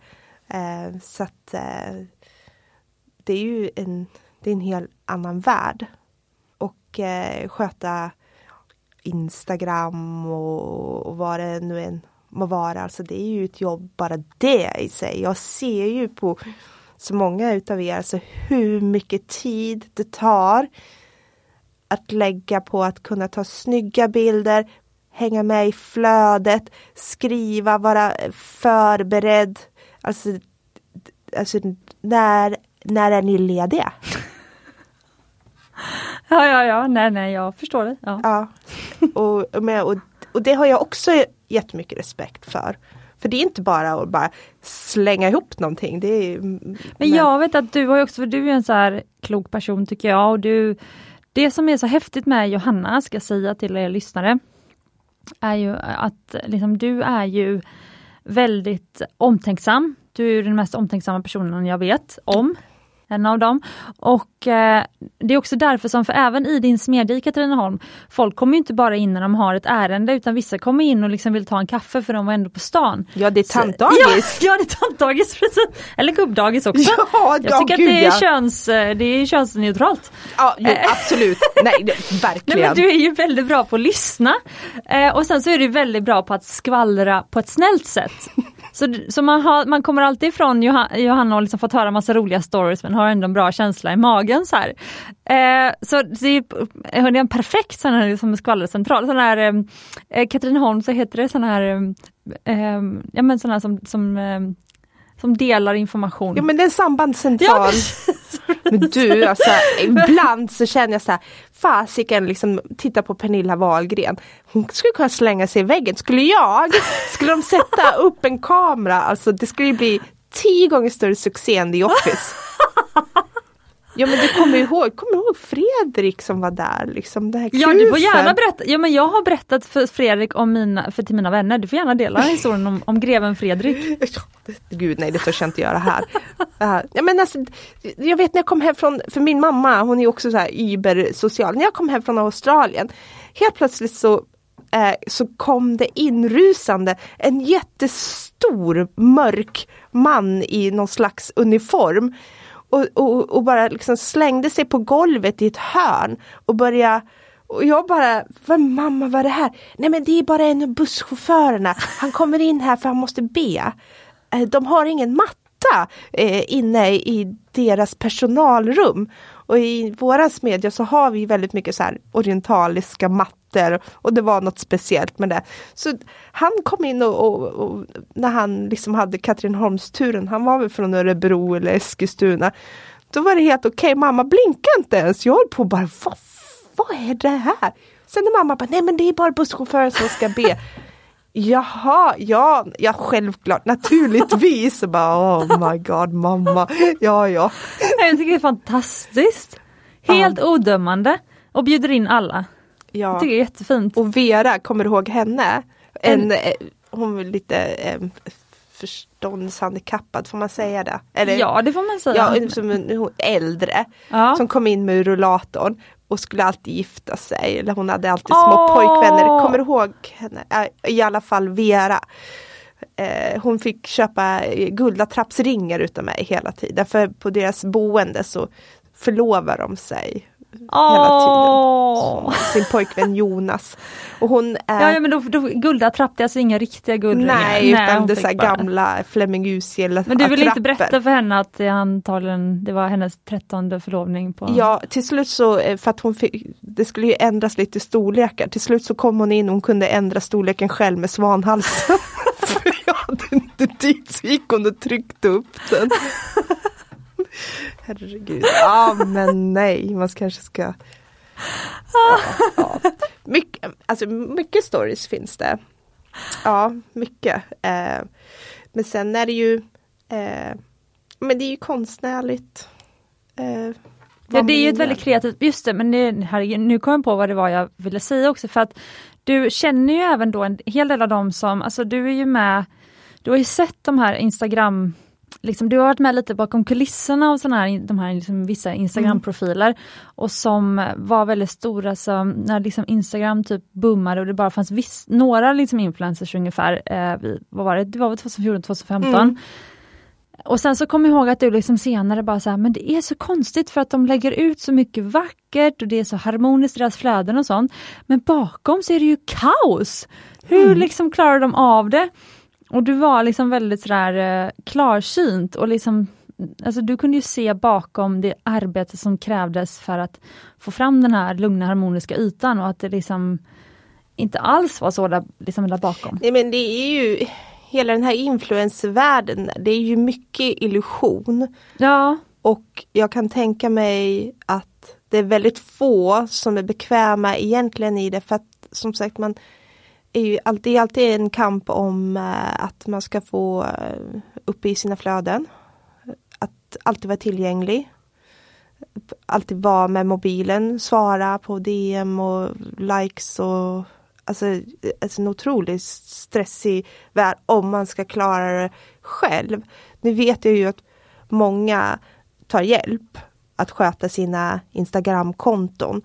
Eh, så att eh, det är ju en, det är en helt annan värld. Och eh, sköta Instagram och, och vad det nu än må vara. Alltså det är ju ett jobb bara det i sig. Jag ser ju på så många utav er alltså hur mycket tid det tar att lägga på att kunna ta snygga bilder, hänga med i flödet, skriva, vara förberedd. Alltså, alltså när, när är ni lediga? [laughs] Ja, ja, ja, nej, nej, jag förstår det. Ja. ja. Och, och, och det har jag också jättemycket respekt för. För det är inte bara att bara slänga ihop någonting. Det är, men, men jag vet att du har också, för du är en så här klok person tycker jag. Och du, det som är så häftigt med Johanna, ska jag säga till er lyssnare, är ju att liksom, du är ju väldigt omtänksam. Du är den mest omtänksamma personen jag vet om. En av dem. Och eh, det är också därför som, för även i din smedja i Katrineholm, folk kommer inte bara in när de har ett ärende utan vissa kommer in och liksom vill ta en kaffe för de var ändå på stan. Ja det är tantdagis! [laughs] Ja, ja det är tantdagis [laughs] precis! Eller gubbdagis också. Ja, Jag tycker ja, att det är, köns, eh, det är könsneutralt. Ja, jo, absolut. [laughs] Nej, det, Nej, verkligen. men du är ju väldigt bra på att lyssna eh, och sen så är du väldigt bra på att skvallra på ett snällt sätt. Så, så man, har, man kommer alltid ifrån Johanna, och liksom fått höra massa roliga stories men har ändå en bra känsla i magen. Så, här. Eh, så det är, det är en perfekt sån här liksom skvallercentral. Sån här, eh, eh, Katrineholm så heter det sån här, eh, eh, ja men sån här som, som, eh, som delar information. Ja men det är en sambandscentral. Ja, men du, alltså, ibland så känner jag så här, fasiken liksom titta på Pernilla Wahlgren. Hon skulle kunna slänga sig i väggen. Skulle jag, skulle de sätta upp en kamera, alltså det skulle ju bli tio gånger större succé än The Office. Ja men du kommer ihåg, kommer du ihåg Fredrik som var där liksom? Det här Ja du får gärna berätta, ja men jag har berättat för Fredrik om mina, för till mina vänner, du får gärna dela historien om, om greven Fredrik. [laughs] Gud nej det törs jag inte göra här. Ja, men alltså, jag vet när jag kom hem från, för min mamma hon är också så här übersocial. När jag kom hem från Australien, helt plötsligt så, eh, så kom det inrusande en jättestor mörk man i någon slags uniform. Och, och, och bara liksom slängde sig på golvet i ett hörn och började och jag bara, vad mamma vad är det här? Nej men det är bara en av busschaufförerna. Han kommer in här för han måste be. Eh, de har ingen matta eh, inne i deras personalrum. Och i våra smedja så har vi väldigt mycket så här orientaliska mattor och det var något speciellt med det. Så han kom in och, och, och när han liksom hade Katrineholmsturen, han var väl från Örebro eller Eskilstuna. Då var det helt okej, mamma blinkade inte ens. Jag höll på och bara, vad, vad är det här? Sen när mamma bara, nej men det är bara busschauffören som ska be. [laughs] Jaha, ja, ja självklart, naturligtvis. Och bara, oh my god mamma, ja ja. Jag tycker det är fantastiskt. Helt odömande och bjuder in alla. Jag ja. tycker det är jättefint. Och Vera, kommer du ihåg henne? En, En- eh, hon var lite eh, förståndshandikappad, får man säga det? Eller, Ja det får man säga. ja, som en, hon, äldre, Ja. som kom in med rullatorn och skulle alltid gifta sig. Eller hon hade alltid små pojkvänner. Kommer du ihåg henne? I alla fall Vera. Eh, hon fick köpa eh, guldatrappsringar utav mig hela tiden. För på deras boende så förlovar de sig hela Åh. tiden. Sin pojkvän Jonas. Och hon är Ja, ja men då, då guldattrapp, det är alltså inga riktiga guldringar. Nej, utan det så gamla Flemming Usiel Men du vill inte berätta för henne att det antagligen det var hennes trettonde förlovning på... Ja, till slut så, eh, för att hon fick, det skulle ju ändras lite storlekar. Till slut så kom hon in och hon kunde ändra storleken själv med svanhalsen. [laughs] för jag hade inte dit så gick hon och tryckte upp den. Herregud, ja men nej, man kanske ska ja, ja. Mycket, alltså mycket stories finns det. Ja, mycket. Eh, men sen är det ju eh, Men det är ju konstnärligt. Eh, Ja, det är ju ett väldigt kreativt, just det, men herregud, nu kom jag på vad det var jag ville säga också för att du känner ju även då en hel del av dem som, alltså du är ju med, du har ju sett de här Instagram, liksom, du har varit med lite bakom kulisserna av såna här, de här liksom, vissa Instagram-profiler och som var väldigt stora som när liksom Instagram typ boomade och det bara fanns viss, några liksom influencers ungefär, eh, vi, vad var det, det var väl 2014, 2015 Mm. och sen så kom jag ihåg att du liksom senare bara så här, men det är så konstigt för att de lägger ut så mycket vackert och det är så harmoniskt i deras flöden och sånt. Men bakom så är det ju kaos! Hur Mm. liksom klarar de av det? Och du var liksom väldigt sådär eh, klarsynt och liksom Alltså du kunde ju se bakom det arbete som krävdes för att få fram den här lugna harmoniska ytan och att det liksom inte alls var så där, liksom där bakom. Nej men det är ju Hela den här influencervärlden, det är ju mycket illusion. Ja, Och jag kan tänka mig att det är väldigt få som är bekväma egentligen i det för att som sagt man är ju alltid, det är alltid en kamp om eh, att man ska få uppe upp i sina flöden. Att alltid vara tillgänglig. Alltid vara med mobilen, svara på DM och likes och alltså, alltså en otroligt stressig värld om man ska klara det själv. Nu vet jag ju att många tar hjälp att sköta sina Instagramkonton.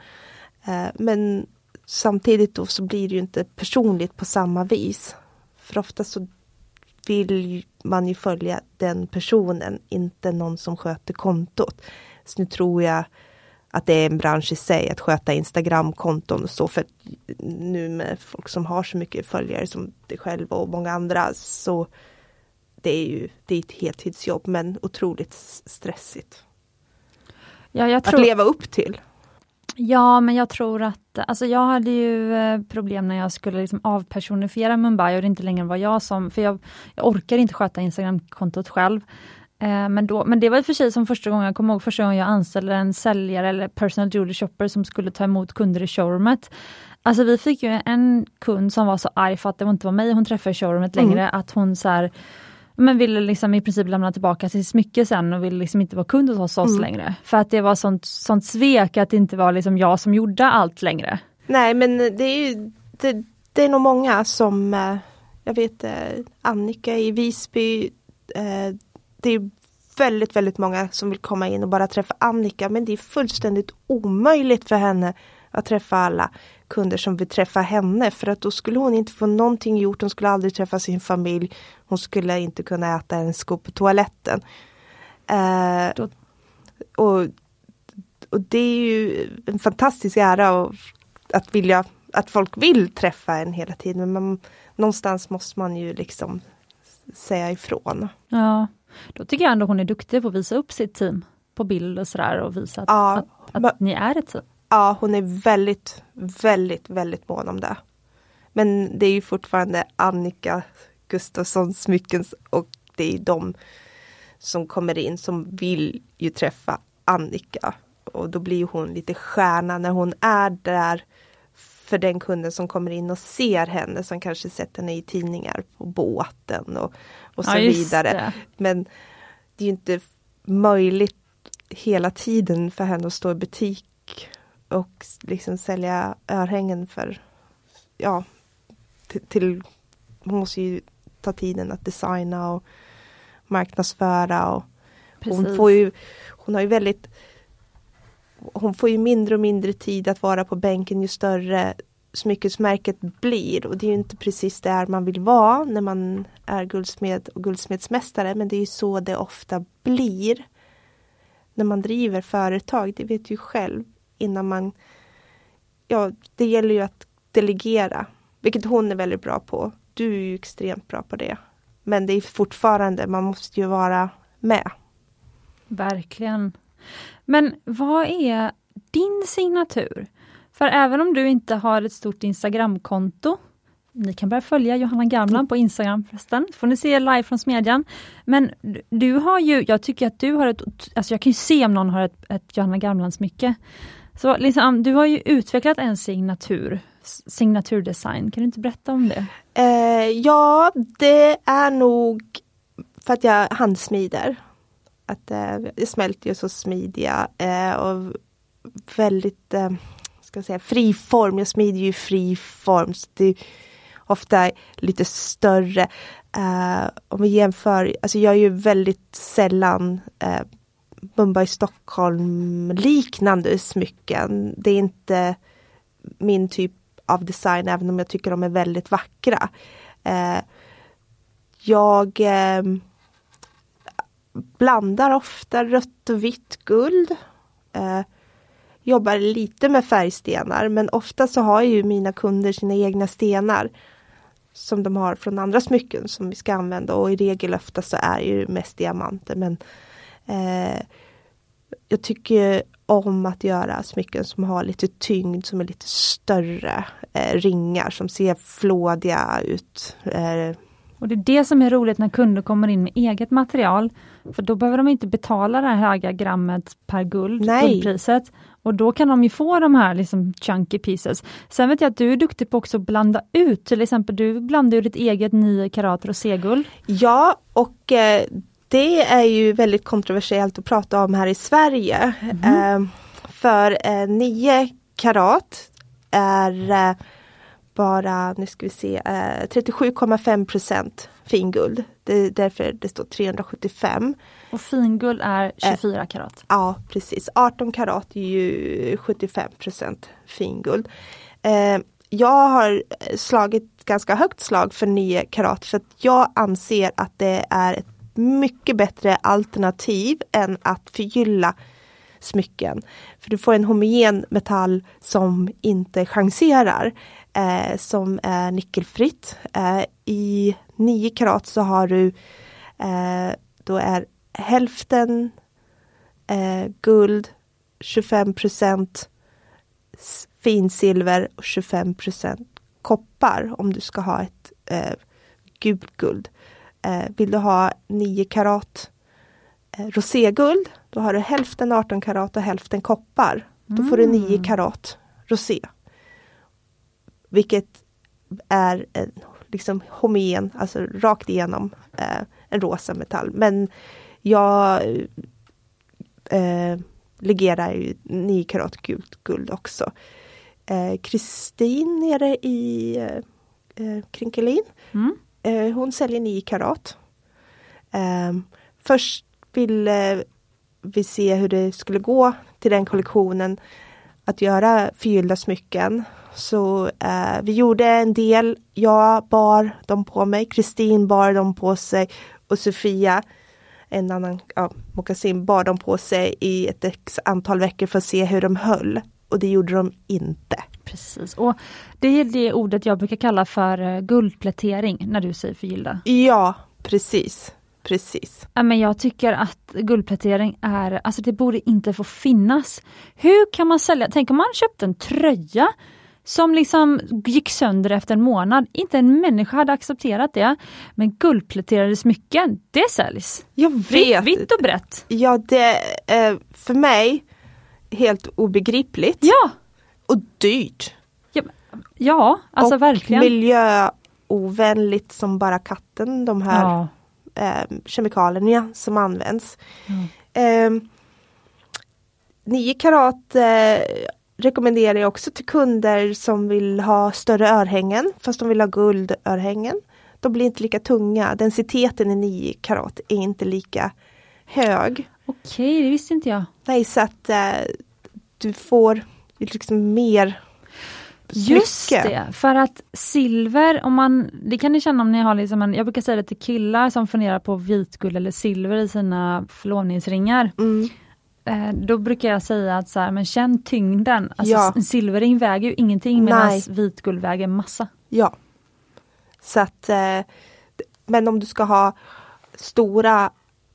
Eh, men samtidigt då så blir det ju inte personligt på samma vis. För ofta så vill man ju följa den personen, inte någon som sköter kontot. Så nu tror jag att det är en bransch i sig att sköta Instagramkonton och så för nu med folk som har så mycket följare som dig själv och många andra så det är ju det är ett heltidsjobb men otroligt stressigt. Ja, tror... Att leva upp till. Ja, men jag tror att, alltså jag hade ju eh, problem när jag skulle liksom avpersonifiera Mumbai och det inte längre var jag som, för jag, jag orkar inte sköta Instagramkontot själv. Eh, men, då, men det var i och för sig som första gången, jag kommer ihåg första gången jag anställde en säljare eller personal jewelry shopper som skulle ta emot kunder i showroomet. Alltså vi fick ju en kund som var så arg för att det inte var mig hon träffade i showroomet mm. längre, att hon så här, men ville liksom i princip lämna tillbaka sitt smycke sen och ville liksom inte vara kund hos oss mm. längre. För att det var sånt, sånt svek att det inte var liksom jag som gjorde allt längre. Nej men det är ju det, det är nog många som eh, Jag vet eh, Annika i Visby eh, Det är väldigt väldigt många som vill komma in och bara träffa Annika men det är fullständigt omöjligt för henne att träffa alla kunder som vill träffa henne för att då skulle hon inte få någonting gjort. Hon skulle aldrig träffa sin familj. Hon skulle inte kunna äta en sko på toaletten. Eh, och, och det är ju en fantastisk ära att vilja att folk vill träffa en hela tiden. Men man, någonstans måste man ju liksom säga ifrån. Ja, då tycker jag ändå hon är duktig på att visa upp sitt team på bild och sådär och visa att, ja, att, att ni är ett team. Ja, hon är väldigt, väldigt, väldigt mån om det. Men det är ju fortfarande Annika Gustafssons smycken och det är de som kommer in som vill ju träffa Annika. Och då blir hon lite stjärna när hon är där för den kunden som kommer in och ser henne som kanske sett henne i tidningar på båten och, och så ja, vidare. Men det är inte möjligt hela tiden för henne att stå i butik och liksom sälja örhängen för, ja, till, hon måste ju ta tiden att designa och marknadsföra och hon får ju, hon har ju väldigt hon får ju mindre och mindre tid att vara på bänken ju större smyckesmärket blir. Och det är ju inte precis där man vill vara när man är guldsmed och guldsmedsmästare. Men det är så det ofta blir när man driver företag, det vet du själv innan man... Ja, det gäller ju att delegera, vilket hon är väldigt bra på. Du är ju extremt bra på det. Men det är fortfarande, man måste ju vara med. Verkligen. Men vad är din signatur? För även om du inte har ett stort Instagramkonto, ni kan börja följa Johanna Gamlan på Instagram förresten, får ni se live från Smedjan. Men du har ju, jag tycker att du har ett, alltså jag kan ju se om någon har ett, ett Johanna Gamlan-smycke. Så liksom, du har ju utvecklat en signatur, signaturdesign. Kan du inte berätta om det? Eh, ja, det är nog för att jag handsmider. Att eh, jag smälter ju så smidiga eh, och väldigt eh, ska jag säga, fri form. Jag smider ju fri form. Så det är ofta lite större. Eh, om vi jämför, alltså jag är ju väldigt sällan eh, Mumbai Stockholm liknande smycken. Det är inte min typ av design även om jag tycker de är väldigt vackra. Eh, jag eh, blandar ofta rött och vitt guld. Eh, jobbar lite med färgstenar men ofta så har ju mina kunder sina egna stenar som de har från andra smycken som vi ska använda och i regel ofta så är ju mest diamanter men Eh, jag tycker om att göra smycken som har lite tyngd, som är lite större. Eh, ringar som ser flådiga ut. Eh, och det är det som är roligt när kunder kommer in med eget material. För då behöver de inte betala det här höga grammet per guld, Nej. guldpriset. Och då kan de ju få de här liksom chunky pieces. Sen vet jag att du är duktig på också att blanda ut, till exempel du blandar ju ditt eget 9 karat roséguld. Ja, och eh, det är ju väldigt kontroversiellt att prata om här i Sverige. Mm. Eh, för eh, 9 karat är eh, bara, nu ska vi se, eh, 37,5 procent finguld. Det är därför det står 375. Och finguld är 24 karat. Ja precis, 18 karat är ju 75% finguld. Eh, jag har slagit ganska högt slag för 9 karat för att jag anser att det är ett mycket bättre alternativ än att förgylla smycken. För du får en homogen metall som inte chanserar, eh, som är nickelfritt. Eh, I 9 karat så har du, eh, då är hälften eh, guld, 25% finsilver och 25% koppar om du ska ha ett eh, gult guld. Eh, vill du ha 9 karat eh, roséguld, då har du hälften 18 karat och hälften koppar. Då får du 9 mm. karat rosé. Vilket är liksom homogen, alltså rakt igenom eh, en rosa metall. Men jag eh, legerar ju 9 karat gult guld också. Kristin eh, nere i eh Krinkelin. Mm. Eh, hon säljer 9 karat. Ehm, eh, först ville vi se hur det skulle gå till den kollektionen att göra förgyllda smycken. Så eh, vi gjorde en del. Jag bar dem på mig, Kristin bar dem på sig och Sofia, en annan ja, mockasin, bar dem på sig i ett antal veckor för att se hur de höll. Och det gjorde de inte. Precis, och det är det ordet jag brukar kalla för eh, guldplätering när du säger förgyllda. Ja, precis. Precis. men jag tycker att guldplätering är, alltså det borde inte få finnas. Hur kan man sälja, tänk om man köpte en tröja som liksom gick sönder efter en månad. Inte en människa hade accepterat det. Men guldpläterade smycken, det säljs. Jag vet! Vitt och brett. Ja, det är för mig helt obegripligt. Ja! Och dyrt. Ja, ja alltså och verkligen. miljöovänligt som bara katten, de här ja. eh, kemikalierna som används. Mm. Eh, 9 karat eh, rekommenderar jag också till kunder som vill ha större örhängen fast de vill ha guldörhängen. De blir inte lika tunga. Densiteten i 9 karat är inte lika hög. Okej, det visste inte jag. Nej, så att eh, du får liksom mer Just det, för att silver, om man, det kan ni känna om ni har liksom en, jag brukar säga det till killar som funderar på vitguld eller silver i sina förlovningsringar. Mm. Eh, då brukar jag säga att så här, men känn tyngden. Alltså, ja. En silverring väger ju ingenting medan vitguld väger massa. Ja. Så att, eh, men om du ska ha stora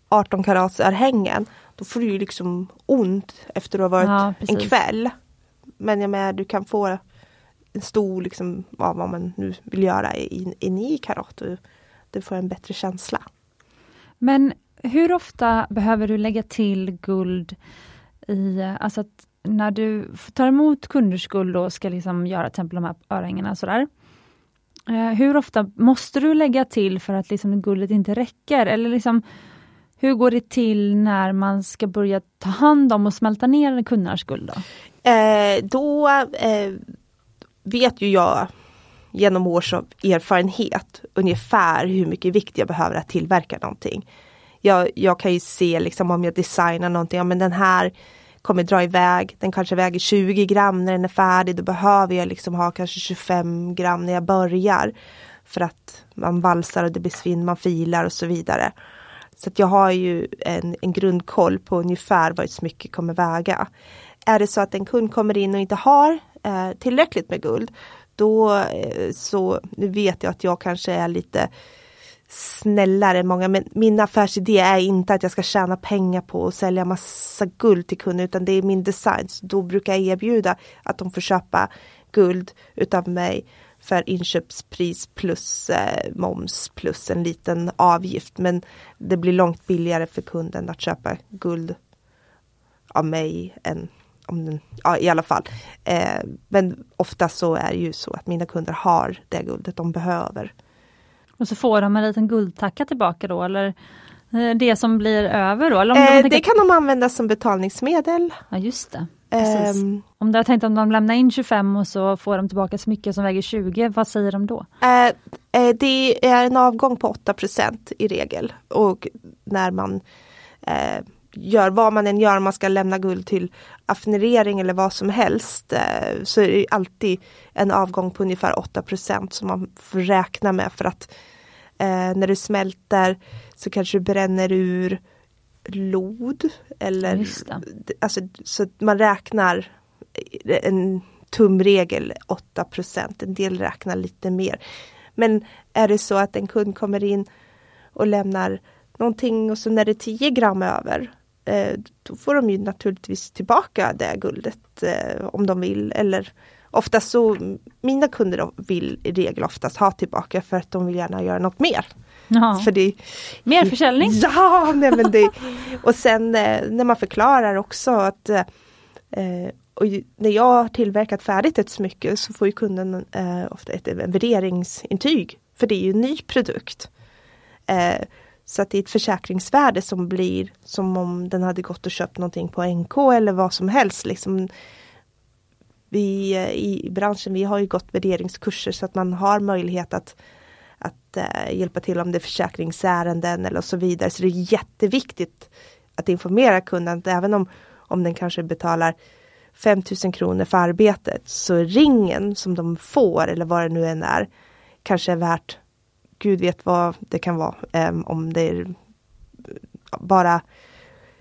18 karats örhängen då får du ju liksom ont efter att ha varit ja, en kväll. Men jag menar du kan få en stor, liksom, vad man nu vill göra i, i 9 karat du får en bättre känsla. Men hur ofta behöver du lägga till guld i, alltså att när du tar emot kunders guld och ska liksom göra till exempel de här örhängena sådär. Eh, hur ofta måste du lägga till för att liksom guldet inte räcker? Eller liksom, hur går det till när man ska börja ta hand om och smälta ner kundernas guld? Då, eh, då eh, vet ju jag genom års av erfarenhet ungefär hur mycket vikt jag behöver att tillverka någonting. Jag, jag kan ju se liksom om jag designar någonting, ja men den här kommer dra iväg, den kanske väger 20 gram när den är färdig, då behöver jag liksom ha kanske 25 gram när jag börjar. För att man valsar och det blir svinn, man filar och så vidare. Så att jag har ju en, en grundkoll på ungefär vad ett smycke kommer väga. Är det så att en kund kommer in och inte har eh, tillräckligt med guld, då eh, så nu vet jag att jag kanske är lite snällare än många. Men min affärsidé är inte att jag ska tjäna pengar på att sälja massa guld till kunder utan det är min design. Så då brukar jag erbjuda att de får köpa guld utav mig för inköpspris plus eh, moms plus en liten avgift. Men det blir långt billigare för kunden att köpa guld av mig än om den, ja, i alla fall. Eh, men ofta så är det ju så att mina kunder har det guldet de behöver. Och så får de en liten guldtacka tillbaka då eller eh, det som blir över då? Eller om eh, de det kan de använda som betalningsmedel. Ja just det. Um, om du har tänkt om de lämnar in 25 och så får de tillbaka så mycket som väger 20, vad säger de då? Uh, uh, det är en avgång på 8 i regel och när man eh, gör vad man än gör, man ska lämna guld till affinerering eller vad som helst, eh, så är det alltid en avgång på ungefär 8% som man får räkna med för att eh, när du smälter så kanske du bränner ur lod eller alltså, så man räknar en tumregel 8% en del räknar lite mer. Men är det så att en kund kommer in och lämnar någonting och så när det är 10 gram över då får de ju naturligtvis tillbaka det guldet eh, om de vill eller oftast så mina kunder vill i regel oftast ha tillbaka för att de vill gärna göra något mer. För det, mer försäljning? [laughs] Ja! Nej, men det, och sen eh, när man förklarar också att eh, och när jag har tillverkat färdigt ett smycke så får ju kunden eh, ofta ett värderingsintyg. För det är ju en ny produkt. Så att det är ett försäkringsvärde som blir som om den hade gått och köpt någonting på NK eller vad som helst. Liksom, vi eh, i branschen vi har ju gått värderingskurser så att man har möjlighet att, att uh, hjälpa till om det är försäkringsärenden eller så vidare. Så det är jätteviktigt att informera kunden att även om, om den kanske betalar 5000 kronor för arbetet så ringen som de får eller vad det nu än är kanske är värt Gud vet vad det kan vara um, om det är bara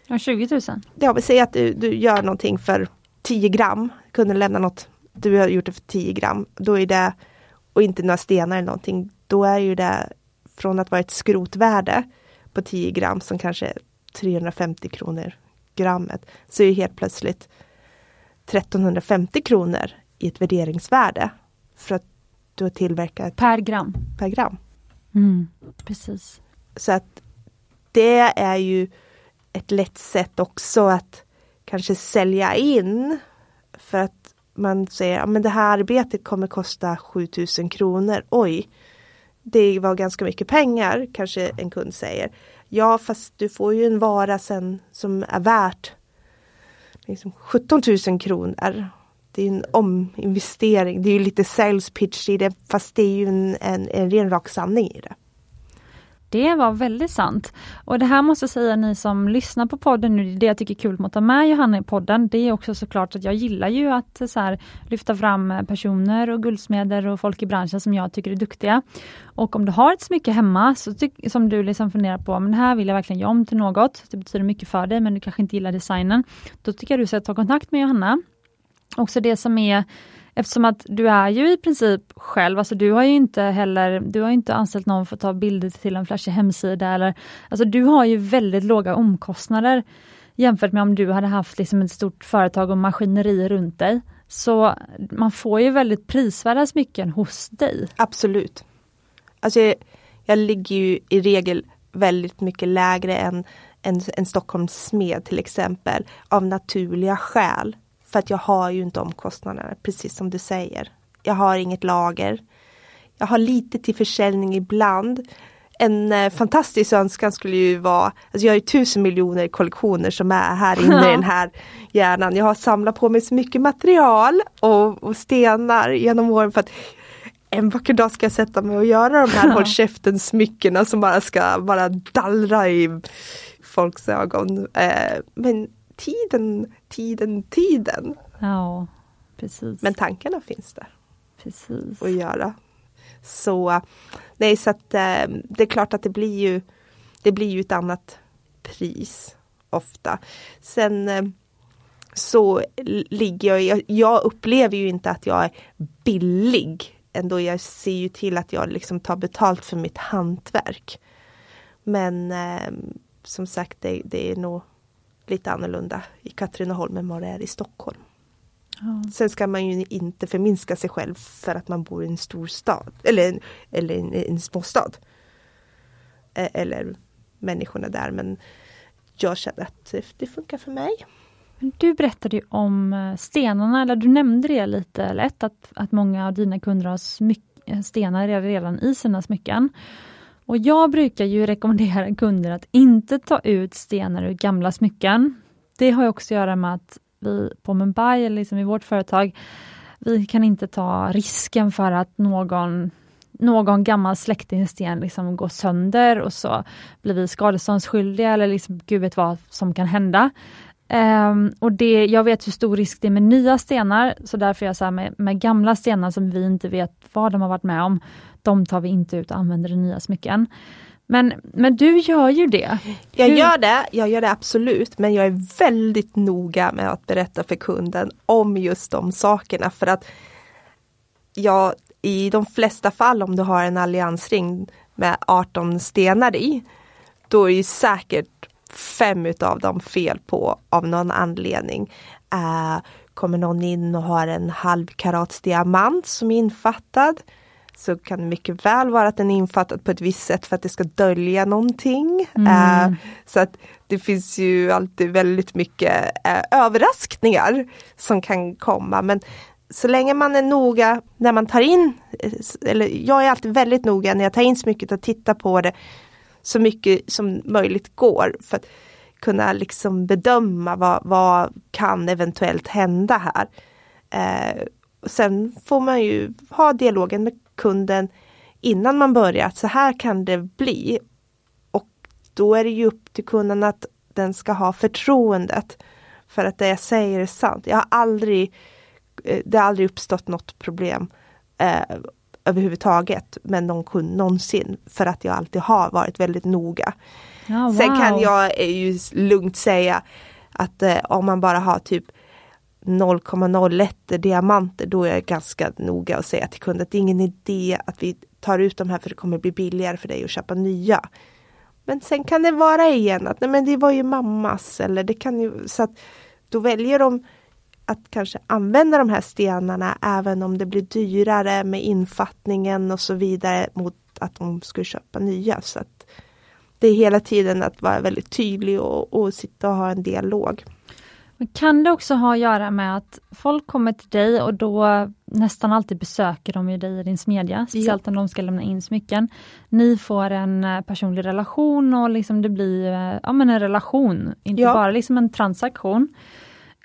ja, 20 000? Ja, vi säger att du, du gör någonting för 10 gram, kunden lämnar något, du har gjort det för 10 gram, då är det, och inte några stenar eller någonting, då är ju det från att vara ett skrotvärde på 10 gram som kanske är 350 kronor grammet, så är det helt plötsligt 1350 kronor i ett värderingsvärde. För att du har tillverkat Per gram? Per gram. Mm, precis. Så att det är ju ett lätt sätt också att kanske sälja in. För att man säger att det här arbetet kommer kosta 7000 kronor. Oj, det var ganska mycket pengar kanske en kund säger. Ja fast du får ju en vara sen som är värt liksom 17 000 kronor. Det är en ominvestering. Det är ju lite sales pitch i det fast det är ju en, en, en ren rak sanning i det. Det var väldigt sant. Och det här måste jag säga ni som lyssnar på podden nu, det jag tycker är kul med att ta med Johanna i podden, det är också såklart att jag gillar ju att så här, lyfta fram personer och guldsmeder och folk i branschen som jag tycker är duktiga. Och om du har ett smycke hemma så som du liksom funderar på, men det här vill jag verkligen göra om till något, det betyder mycket för dig men du kanske inte gillar designen. Då tycker jag du ska ta kontakt med Johanna. Också det som är Eftersom att du är ju i princip själv, alltså du har ju inte heller, du har inte anställt någon för att ta bilder till en flashig hemsida eller, alltså du har ju väldigt låga omkostnader jämfört med om du hade haft liksom ett stort företag och maskineri runt dig. Så man får ju väldigt prisvärda smycken hos dig. Absolut. Alltså jag, jag ligger ju i regel väldigt mycket lägre än en, en Stockholms smed till exempel av naturliga skäl. För att jag har ju inte omkostnaderna, precis som du säger. Jag har inget lager. Jag har lite till försäljning ibland. En eh, fantastisk önskan skulle ju vara, alltså jag har ju tusen miljoner kollektioner som är här inne i [laughs] den här hjärnan. Jag har samlat på mig så mycket material och, och stenar genom åren för att en vacker dag ska jag sätta mig och göra de här [laughs] håll käften smyckena som bara ska bara dallra i folks ögon. Eh, men tiden, tiden, tiden. Ja, precis. Men tankarna finns där. Precis. Att göra. Så nej, så att eh, det är klart att det blir ju det blir ju ett annat pris ofta. Sen eh, så ligger jag, jag, upplever ju inte att jag är billig. Ändå jag ser ju till att jag liksom tar betalt för mitt hantverk. Men eh, som sagt, det, det är nog lite annorlunda i Katrineholm än vad det är i Stockholm. Ja. Sen ska man ju inte förminska sig själv för att man bor i en stor stad eller, eller en, en småstad. Eller människorna där men jag känner att det funkar för mig. Du berättade om eh, stenarna, eller du nämnde det lite lätt att, att många av dina kunder har stenar redan i sina smycken. Och jag brukar ju rekommendera kunder att inte ta ut stenar ur gamla smycken. Det har också att göra med att vi på Mumbai, eller liksom i vårt företag, vi kan inte ta risken för att någon någon gammal släktingsten liksom går sönder och så blir vi skadeståndsskyldiga eller liksom, gud vet vad som kan hända. Um, och det, jag vet hur stor risk det är med nya stenar, så därför är jag så med, med, gamla stenar som vi inte vet vad de har varit med om, de tar vi inte ut och använder i nya smycken. Men, men du gör ju det. Jag hur? gör det, jag gör det absolut, men jag är väldigt noga med att berätta för kunden om just de sakerna för att jag i de flesta fall om du har en alliansring med 18 stenar i, då är ju säkert fem utav dem fel på av någon anledning. Uh, kommer någon in och har en halv karats diamant som är infattad så kan det mycket väl vara att den är infattad på ett visst sätt för att det ska dölja någonting. Mm. Uh, så att det finns ju alltid väldigt mycket uh, överraskningar som kan komma. Men så länge man är noga när man tar in, eller jag är alltid väldigt noga när jag tar in smycket och tittar på det så mycket som möjligt går för att kunna liksom bedöma vad, vad kan eventuellt hända här. Eh, sen får man ju ha dialogen med kunden innan man börjar, att så här kan det bli. Och då är det ju upp till kunden att den ska ha förtroendet för att det jag säger är sant. Jag har aldrig, eh, det har aldrig uppstått något problem eh, överhuvudtaget med någon kund någonsin. För att jag alltid har varit väldigt noga. Oh, wow. Sen kan jag ju lugnt säga att eh, om man bara har typ 0,01 diamanter då är jag ganska noga och säga till kunden att det är ingen idé att vi tar ut de här för det kommer bli billigare för dig att köpa nya. Men sen kan det vara igen att nej men det var ju mammas eller det kan ju så att då väljer de att kanske använda de här stenarna även om det blir dyrare med infattningen och så vidare mot att de skulle köpa nya. Så att Det är hela tiden att vara väldigt tydlig och, och sitta och ha en dialog. Men kan det också ha att göra med att folk kommer till dig och då nästan alltid besöker de ju dig i din smedja, speciellt ja. om de ska lämna in smycken. Ni får en eh, personlig relation och liksom det blir eh, ja, men en relation, inte ja. bara liksom en transaktion.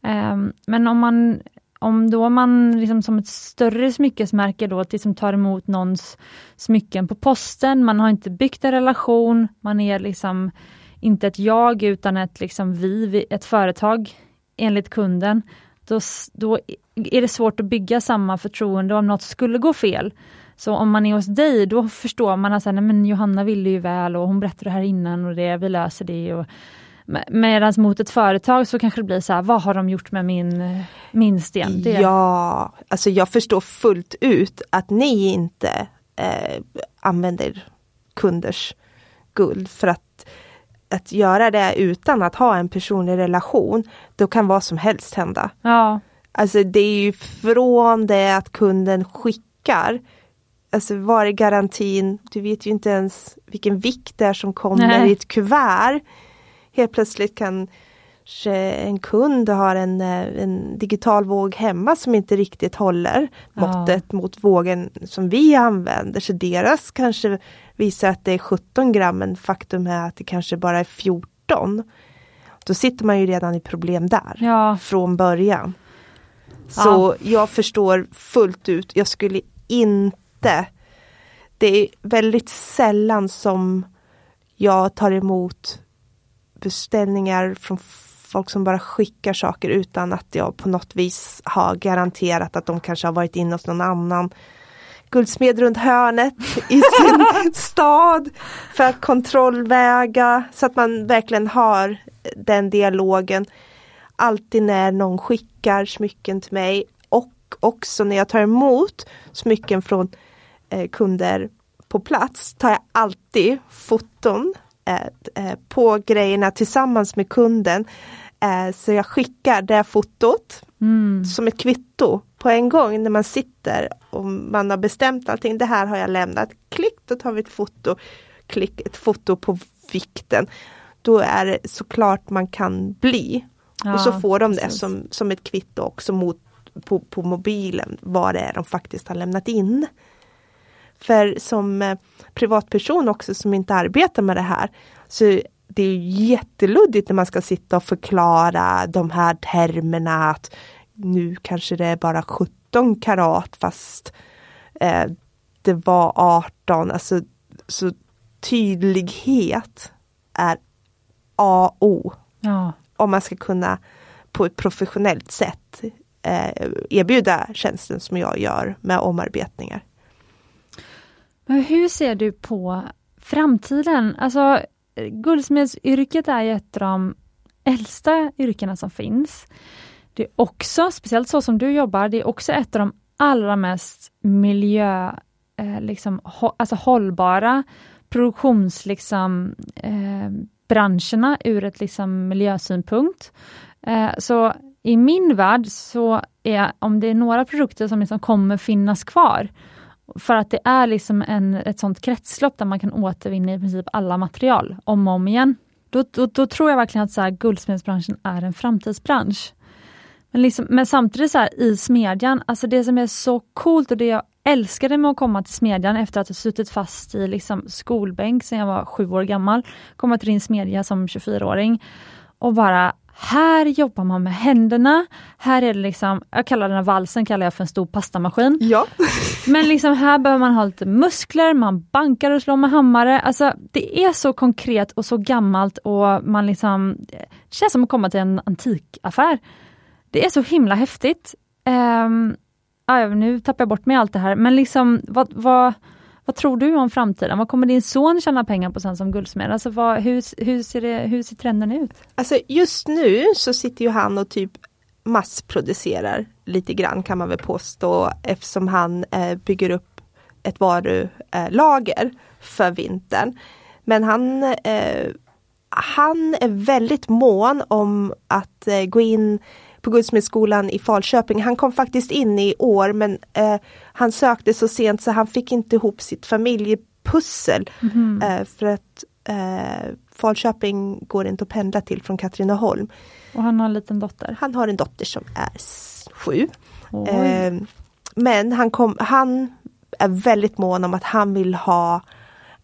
Ehm, men om man om då man liksom som ett större smyckesmärke då liksom tar emot någons smycken på posten, man har inte byggt en relation, man är liksom inte ett jag utan ett liksom vi, ett företag enligt kunden, då, då är det svårt att bygga samma förtroende om något skulle gå fel. Så om man är hos dig, då förstår man att men Johanna ville ju väl och hon berättade det här innan och det, vi löser det. Och, Medan mot ett företag så kanske det blir så här, vad har de gjort med min, min sten? Det... Ja, alltså jag förstår fullt ut att ni inte eh, använder kunders guld för att att göra det utan att ha en personlig relation, då kan vad som helst hända. Ja. Alltså det är ju från det att kunden skickar, alltså var är garantin? Du vet ju inte ens vilken vikt det är som kommer Nej. i ett kuvert helt plötsligt kan en kund har en, eh, en digital våg hemma som inte riktigt håller måttet ja. mot vågen som vi använder. Så deras kanske visar att det är 17 gram men faktum är att det kanske bara är 14. Då sitter man ju redan i problem där ja. från början. Så ja. jag förstår fullt ut, jag skulle inte Det är väldigt sällan som jag tar emot beställningar från folk som bara skickar saker utan att jag på något vis har garanterat att de kanske har varit inne hos någon annan guldsmed runt hörnet i [laughs] sin stad för att kontrollväga så att man verkligen har den dialogen. Alltid när någon skickar smycken till mig och också när jag tar emot smycken från eh, kunder på plats tar jag alltid foton på grejerna tillsammans med kunden. Eh, så jag skickar det fotot mm. som ett kvitto på en gång när man sitter och man har bestämt allting. Det här har jag lämnat. Klick, då tar vi ett foto. Klick, ett foto på vikten. Då är det såklart man kan bli. Ja, och så får de det som, som ett kvitto också mot, på, på mobilen vad det är de faktiskt har lämnat in. För som eh, privatperson också som inte arbetar med det här så det är jätteluddigt när man ska sitta och förklara de här termerna att nu kanske det är bara 17 karat fast eh, inte vara 18. Alltså, så tydlighet är A och O. Ja. Om man ska kunna på ett professionellt sätt eh, erbjuda tjänsten som jag gör med omarbetningar. Hur ser du på framtiden? Alltså, guldsmedsyrket är ju ett av de äldsta yrkena som finns. Det är också, speciellt så som du jobbar, det är också ett av de allra mest miljö, eh, liksom, ho, alltså hållbara produktions, liksom, eh, branscherna ur ett liksom, miljösynpunkt. Eh, så i min värld så är, om det är några produkter som liksom kommer finnas kvar, för att det är liksom en, ett sånt kretslopp där man kan återvinna i princip alla material om och om igen. Då, då, då tror jag verkligen att så här, guldsmedsbranschen är en framtidsbransch. Men, liksom, men samtidigt så här, i smedjan, alltså det som är så coolt och det jag älskade med att komma till smedjan efter att ha suttit fast i liksom skolbänk sedan jag var sju år gammal, komma till din smedja som 24-åring och bara här jobbar man med händerna. Här är det liksom, jag kallar den här valsen kallar jag för en stor pastamaskin. Ja. Men liksom här behöver man ha lite muskler, man bankar och slår med hammare. Alltså det är så konkret och så gammalt och man liksom, det känns som att komma till en antikaffär. Det är så himla häftigt. Um, ja, nu tappar jag bort mig allt det här, men liksom vad, vad, vad tror du om framtiden? Vad kommer din son tjäna pengar på sen som guldsmed? Alltså vad, hur, hur, ser det, hur ser trenden ut? Alltså just nu så sitter ju han och typ massproducerar lite grann kan man väl påstå eftersom han eh, bygger upp ett varulager för vintern. Men han, eh, han är väldigt mån om att eh, gå in på Guldsmedsskolan i Falköping. Han kom faktiskt in i år men eh, han sökte så sent så han fick inte ihop sitt familjepussel. Mm. Eh, för att eh, Falköping går inte att pendla till från Katrineholm. Och han har en liten dotter? Han har en dotter som är sju. Eh, men han, kom, han är väldigt mån om att han vill ha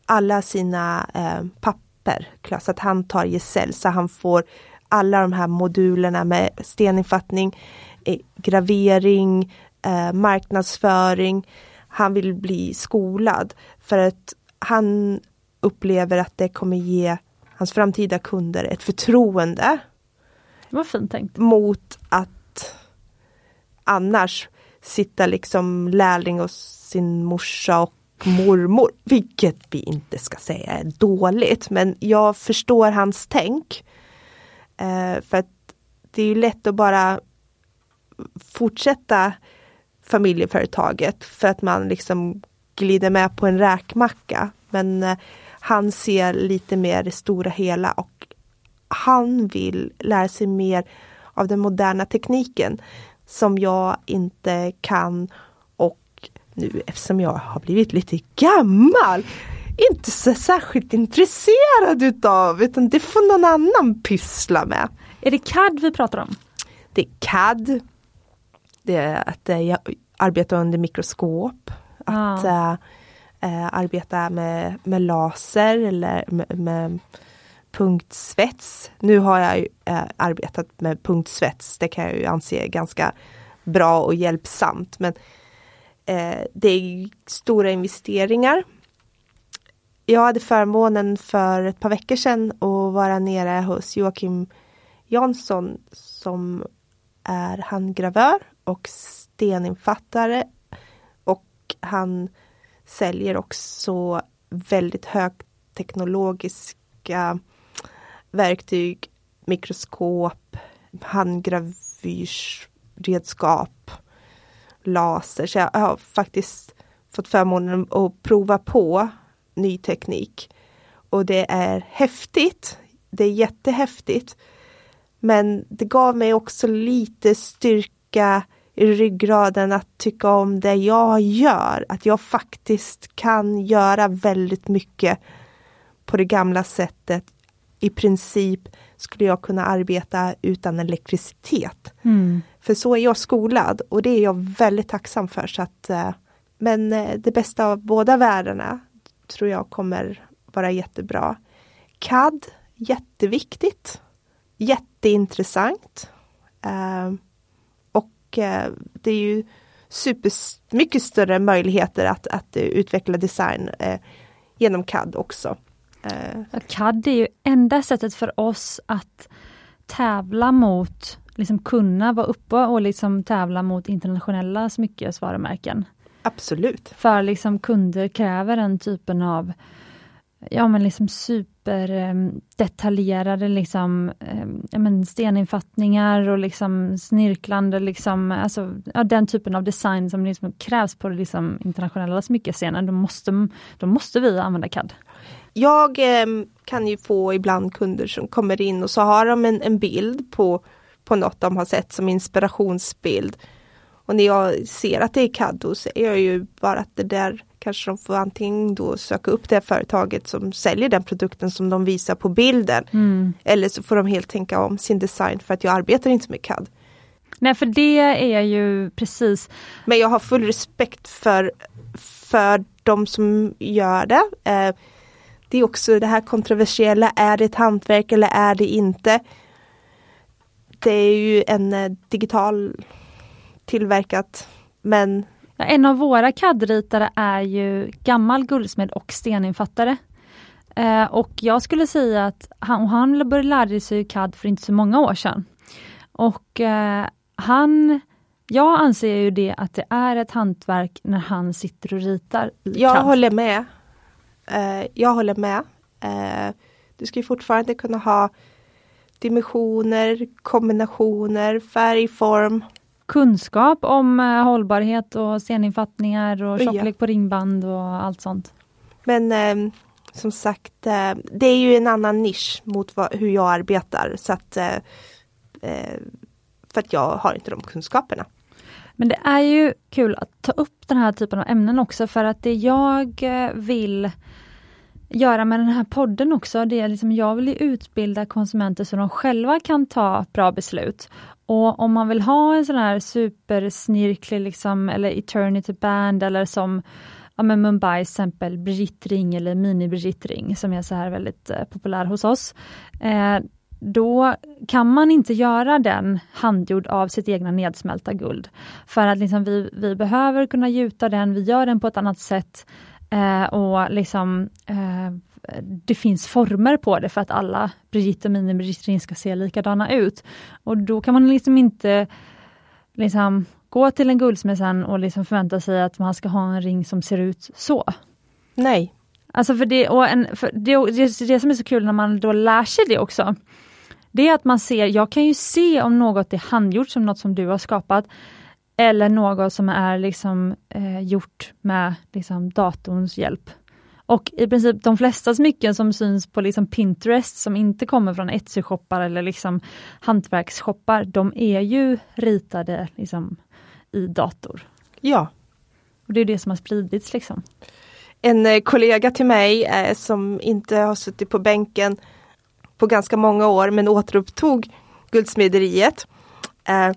alla sina eh, papper så att han tar gesäll så han får alla de här modulerna med steninfattning, eh, gravering, eh, marknadsföring. Han vill bli skolad för att han upplever att det kommer ge hans framtida kunder ett förtroende. Vad fint tänkt. Mot att annars sitta liksom lärling hos sin morsa och mormor, vilket vi inte ska säga är dåligt, men jag förstår hans tänk. Eh, för att det är ju lätt att bara fortsätta familjeföretaget för att man liksom glider med på en räkmacka. Men eh, han ser lite mer det stora hela och han vill lära sig mer av den moderna tekniken som jag inte kan och nu eftersom jag har blivit lite gammal inte så särskilt intresserad utav utan det får någon annan pyssla med. Är det CAD vi pratar om? Det är CAD. Det är att äh, arbeta under mikroskop. Ah. Att äh, äh, arbeta med, med laser eller med, med punktsvets. Nu har jag ju, äh, arbetat med punktsvets. Det kan jag ju anse ganska bra och hjälpsamt. Men äh, det är stora investeringar jag hade förmånen för ett par veckor sedan att vara nere hos Joakim Jansson som är handgravör och steninfattare och han säljer också väldigt högteknologiska verktyg, mikroskop, handgravyrsredskap, laser. Så jag har faktiskt fått förmånen att prova på ny teknik. Och det är häftigt. Det är jättehäftigt. Men det gav mig också lite styrka i ryggraden att tycka om det jag gör. Att jag faktiskt kan göra väldigt mycket på det gamla sättet. I princip skulle jag kunna arbeta utan elektricitet. Mm. För så är jag skolad och det är jag väldigt tacksam för. Så att, eh, men eh, det bästa av båda världarna, tror jag kommer vara jättebra. CAD, jätteviktigt. Jätteintressant. Eh, och eh, det är ju super, mycket större möjligheter att, att eh, utveckla design eh, genom CAD också. Ehm. CAD är ju enda sättet för oss att tävla mot, liksom kunna vara uppe och liksom tävla mot internationella smyckesvarumärken. Absolut. För liksom kunder kräver den typen av ja men liksom superdetaljerade ehm, liksom, ehm, ja, men steninfattningar och liksom snirklande, liksom, alltså, ja, den typen av design som liksom krävs på liksom internationella smyckescenen, då måste, då måste vi använda CAD. Jag eh, kan ju få ibland kunder som kommer in och så har de en, en bild på, på något de har sett som inspirationsbild. Och när jag ser att det är CAD då säger jag ju bara att det där kanske de får antingen då söka upp det företaget som säljer den produkten som de visar på bilden. Mm. Eller så får de helt tänka om sin design för att jag arbetar inte med CAD. Nej för det är ju precis Men jag har full respekt för, för de som gör det. Eh, det är också det här kontroversiella, är det ett hantverk eller är det inte? Det är ju en eh, digital tillverkat men Ja, en av våra CAD-ritare är ju gammal guldsmed och steninfattare. Eh, och jag skulle säga att han, han började lära sig CAD för inte så många år sedan. Och eh, han jag anser ju det att det är ett hantverk när han sitter och ritar Jag CAD. håller med. Eh, jag håller med. Eh, du ska fortfarande kunna ha dimensioner, kombinationer, färg, form kunskap om eh, hållbarhet och steninfattningar och tjocklek ja. på ringband och allt sånt. Men eh, som sagt, eh, det är ju en annan nisch mot vad, hur jag arbetar så att eh, eh, för att jag har inte de kunskaperna. Men det är ju kul att ta upp den här typen av ämnen också för att det jag eh, vill göra med den här podden också, det är liksom jag vill utbilda konsumenter så de själva kan ta bra beslut. Och om man vill ha en sån här supersnirklig liksom, eller eternity band eller som ja, men Mumbai exempel Brigitte Ring eller Mini Brigitte Ring som är så här väldigt eh, populär hos oss. Eh, då kan man inte göra den handgjord av sitt egna nedsmälta guld. För att liksom vi, vi behöver kunna gjuta den, vi gör den på ett annat sätt. Eh, och liksom eh, det finns former på det för att alla Brigitte och mini-Brigitte ska se likadana ut. Och då kan man liksom inte liksom gå till en guldsmed sen och liksom förvänta sig att man ska ha en ring som ser ut så. Nej. Alltså för det, och en, för det, det, det som är så kul när man då lär sig det också, det är att man ser, jag kan ju se om något är handgjort som något som du har skapat, eller något som är liksom eh, gjort med liksom datorns hjälp. Och i princip de flesta smycken som syns på liksom Pinterest som inte kommer från Etsy-shoppar eller liksom hantverksshoppar, de är ju ritade liksom i dator. Ja. Och Det är det som har spridits. Liksom. En eh, kollega till mig eh, som inte har suttit på bänken på ganska många år men återupptog guldsmederiet. Eh,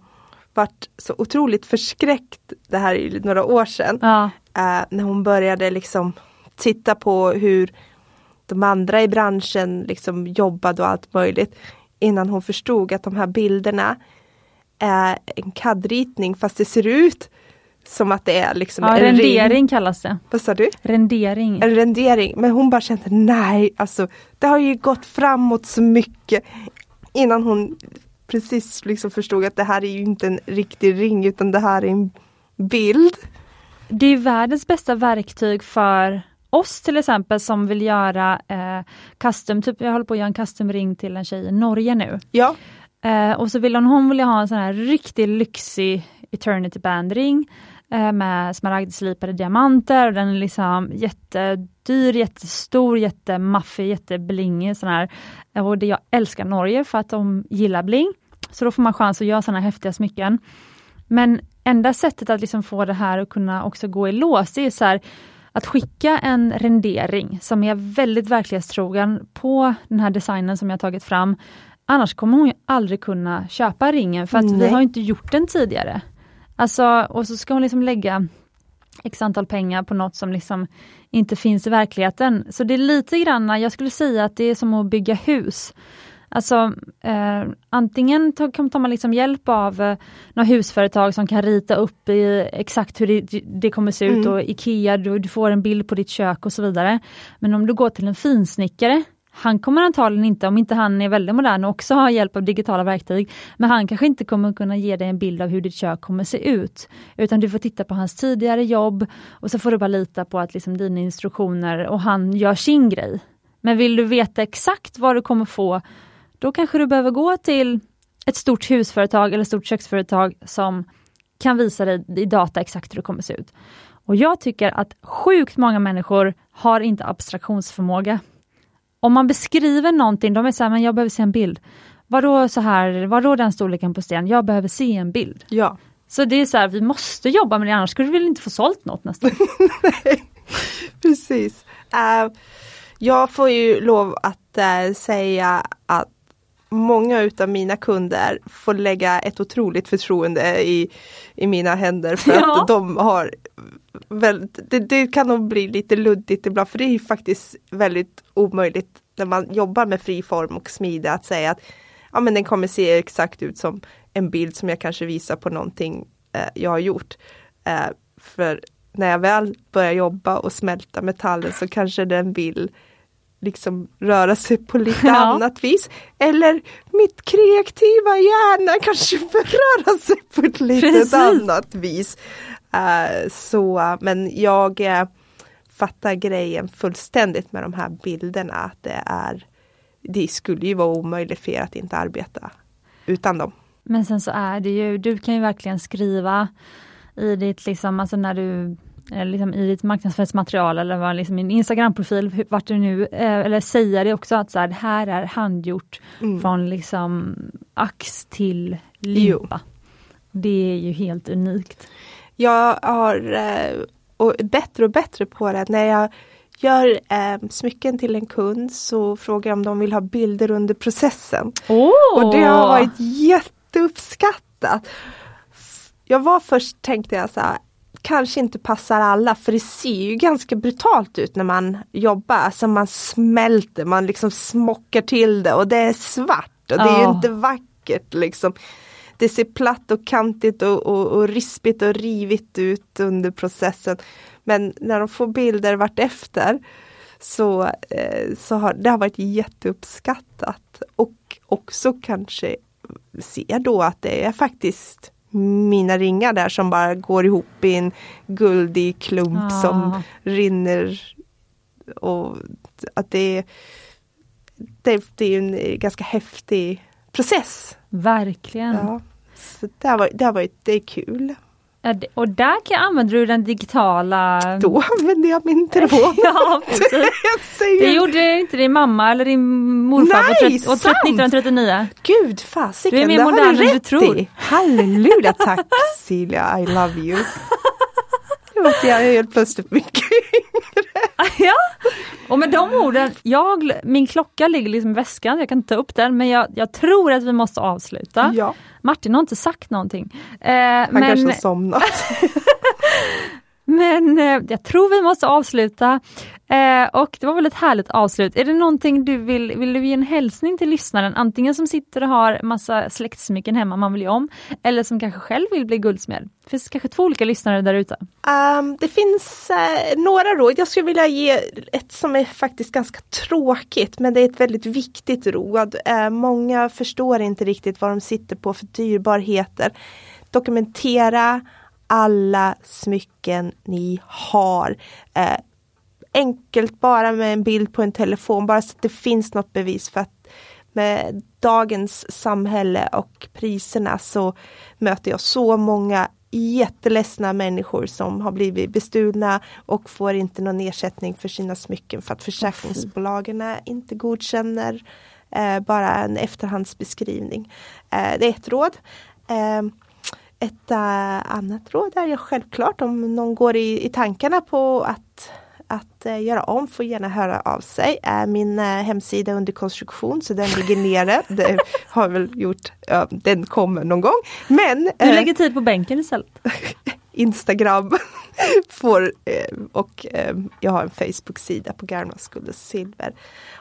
vart så otroligt förskräckt, det här är några år sedan, ja. eh, när hon började liksom titta på hur de andra i branschen liksom jobbade och allt möjligt. Innan hon förstod att de här bilderna är en CAD-ritning fast det ser ut som att det är liksom ja, en rendering ring. kallas det. Vad sa du? Rendering. En rendering. Men hon bara kände nej, alltså det har ju gått framåt så mycket innan hon precis liksom förstod att det här är ju inte en riktig ring utan det här är en bild. Det är världens bästa verktyg för oss till exempel som vill göra eh, custom, typ jag håller på att göra en custom ring till en tjej i Norge nu. Ja. Eh, och så vill hon, hon vill ha en sån här riktigt lyxig Eternity Band ring eh, med smaragdslipade diamanter och den är liksom jättedyr, jättestor, jättemaffig, jätteblingig sån här. Och det, jag älskar Norge för att de gillar bling. Så då får man chans att göra såna häftiga smycken. Men enda sättet att liksom få det här att kunna också gå i lås, det är så här, att skicka en rendering som är väldigt verklighetstrogen på den här designen som jag tagit fram. Annars kommer hon aldrig kunna köpa ringen för att Nej. vi har inte gjort den tidigare. Alltså, och så ska hon liksom lägga x antal pengar på något som liksom inte finns i verkligheten. Så det är lite grann, jag skulle säga att det är som att bygga hus. Alltså eh, antingen tar, man liksom hjälp av eh, några husföretag som kan rita upp i, exakt hur det, det kommer se ut Mm. och IKEA, du, du får en bild på ditt kök och så vidare. Men om du går till en finsnickare, han kommer antagligen inte, om inte han är väldigt modern och också har hjälp av digitala verktyg, men han kanske inte kommer kunna ge dig en bild av hur ditt kök kommer se ut. Utan du får titta på hans tidigare jobb och så får du bara lita på att liksom dina instruktioner och han gör sin grej. Men vill du veta exakt vad du kommer få, då kanske du behöver gå till ett stort husföretag eller stort köksföretag som kan visa dig i data exakt hur det kommer se ut. Och jag tycker att sjukt många människor har inte abstraktionsförmåga. Om man beskriver någonting, de är så här, men jag behöver se en bild. Vadå så här, vadå den storleken på sten? Jag behöver se en bild. Ja. Så det är så här, vi måste jobba med det, annars skulle vi väl inte få sålt något nästan. [laughs] Precis. Eh, jag får ju lov att eh, säga att många utav mina kunder får lägga ett otroligt förtroende i, i mina händer för Ja. att de har väldigt, det, det kan nog bli lite luddigt ibland för det är faktiskt väldigt omöjligt när man jobbar med friform och smide att säga att ja men den kommer se exakt ut som en bild som jag kanske visar på någonting eh, jag har gjort. Eh, för när jag väl börjar jobba och smälta metallen så kanske den vill liksom röra sig på lite Ja. annat vis. Eller mitt kreativa hjärna [laughs] kanske vill röra sig på ett Precis. annat vis. Eh, så, men jag eh, fattar grejen fullständigt med de här bilderna. Att det, är, det skulle ju vara omöjligt för er att inte arbeta utan dem. Men sen så är det ju, du kan ju verkligen skriva i ditt, liksom, alltså när du Liksom i ditt marknadsföringsmaterial eller liksom i din Instagram-profil, vart du nu, eh, eller säga det också att så här, det här är handgjort Mm. från liksom ax till limpa. Det är ju helt unikt. Jag har eh, och bättre och bättre på det. När jag gör eh, smycken till en kund så frågar jag om de vill ha bilder under processen. Oh! Och det har varit jätteuppskattat. Jag var först tänkte jag så här, kanske inte passar alla för det ser ju ganska brutalt ut när man jobbar. Alltså man smälter, man liksom smockar till det och det är svart och det är ju Ja. inte vackert liksom. Det ser platt och kantigt och, och, och rispigt och rivigt ut under processen. Men när de får bilder vart efter så, eh, så har det har varit jätteuppskattat. Och också kanske se då att det är faktiskt mina ringar där som bara går ihop i en guldig klump Ah. som rinner. Och att det, är- det, det är en ganska häftig process. Verkligen. Ja. Så det har varit, det har varit det är kul. Och där kan använder du den digitala... Då använder jag min telefon. [laughs] Ja, [laughs] säger, Det gjorde inte din mamma eller din morfar på Nej, 30, och sant! 1939. Gud fasiken, Du det har du rätt tror. i. Halleluja, tack Silja, I love you. [laughs] [laughs] Vet, jag helt plötsligt mycket [laughs] ja, och med de orden, jag, min klocka ligger liksom i väskan, jag kan inte ta upp den, men jag, jag tror att vi måste avsluta. Ja, Martin har inte sagt någonting. Eh, han men kanske har somnat. [laughs] men eh, jag tror vi måste avsluta. Eh, och det var väl ett härligt avslut. Är det någonting du vill, vill du ge en hälsning till lyssnaren? Antingen som sitter och har massa släktsmycken hemma man vill ge om, eller som kanske själv vill bli guldsmed. Det finns kanske två olika lyssnare där ute. Um, det finns eh, några råd. Jag skulle vilja ge ett som är faktiskt ganska tråkigt men det är ett väldigt viktigt råd. Eh, många förstår inte riktigt vad de sitter på för dyrbarheter. Dokumentera alla smycken ni har. Eh, enkelt bara med en bild på en telefon, bara så att det finns något bevis för att med dagens samhälle och priserna så möter jag så många jätteledsna människor som har blivit bestulna och får inte någon ersättning för sina smycken för att försäkringsbolagen inte godkänner eh, bara en efterhandsbeskrivning. Eh, det är ett råd. Eh, ett äh, annat råd är ju självklart om någon går i, i tankarna på att att eh, göra om får gärna höra av sig. Är min eh, hemsida under konstruktion så den ligger nere. [laughs] Det har väl gjort, den kommer någon gång. Men Du eh, lägger tid på bänken istället. [laughs] Instagram [laughs] får, eh, och jag har en Facebook-sida på och silver.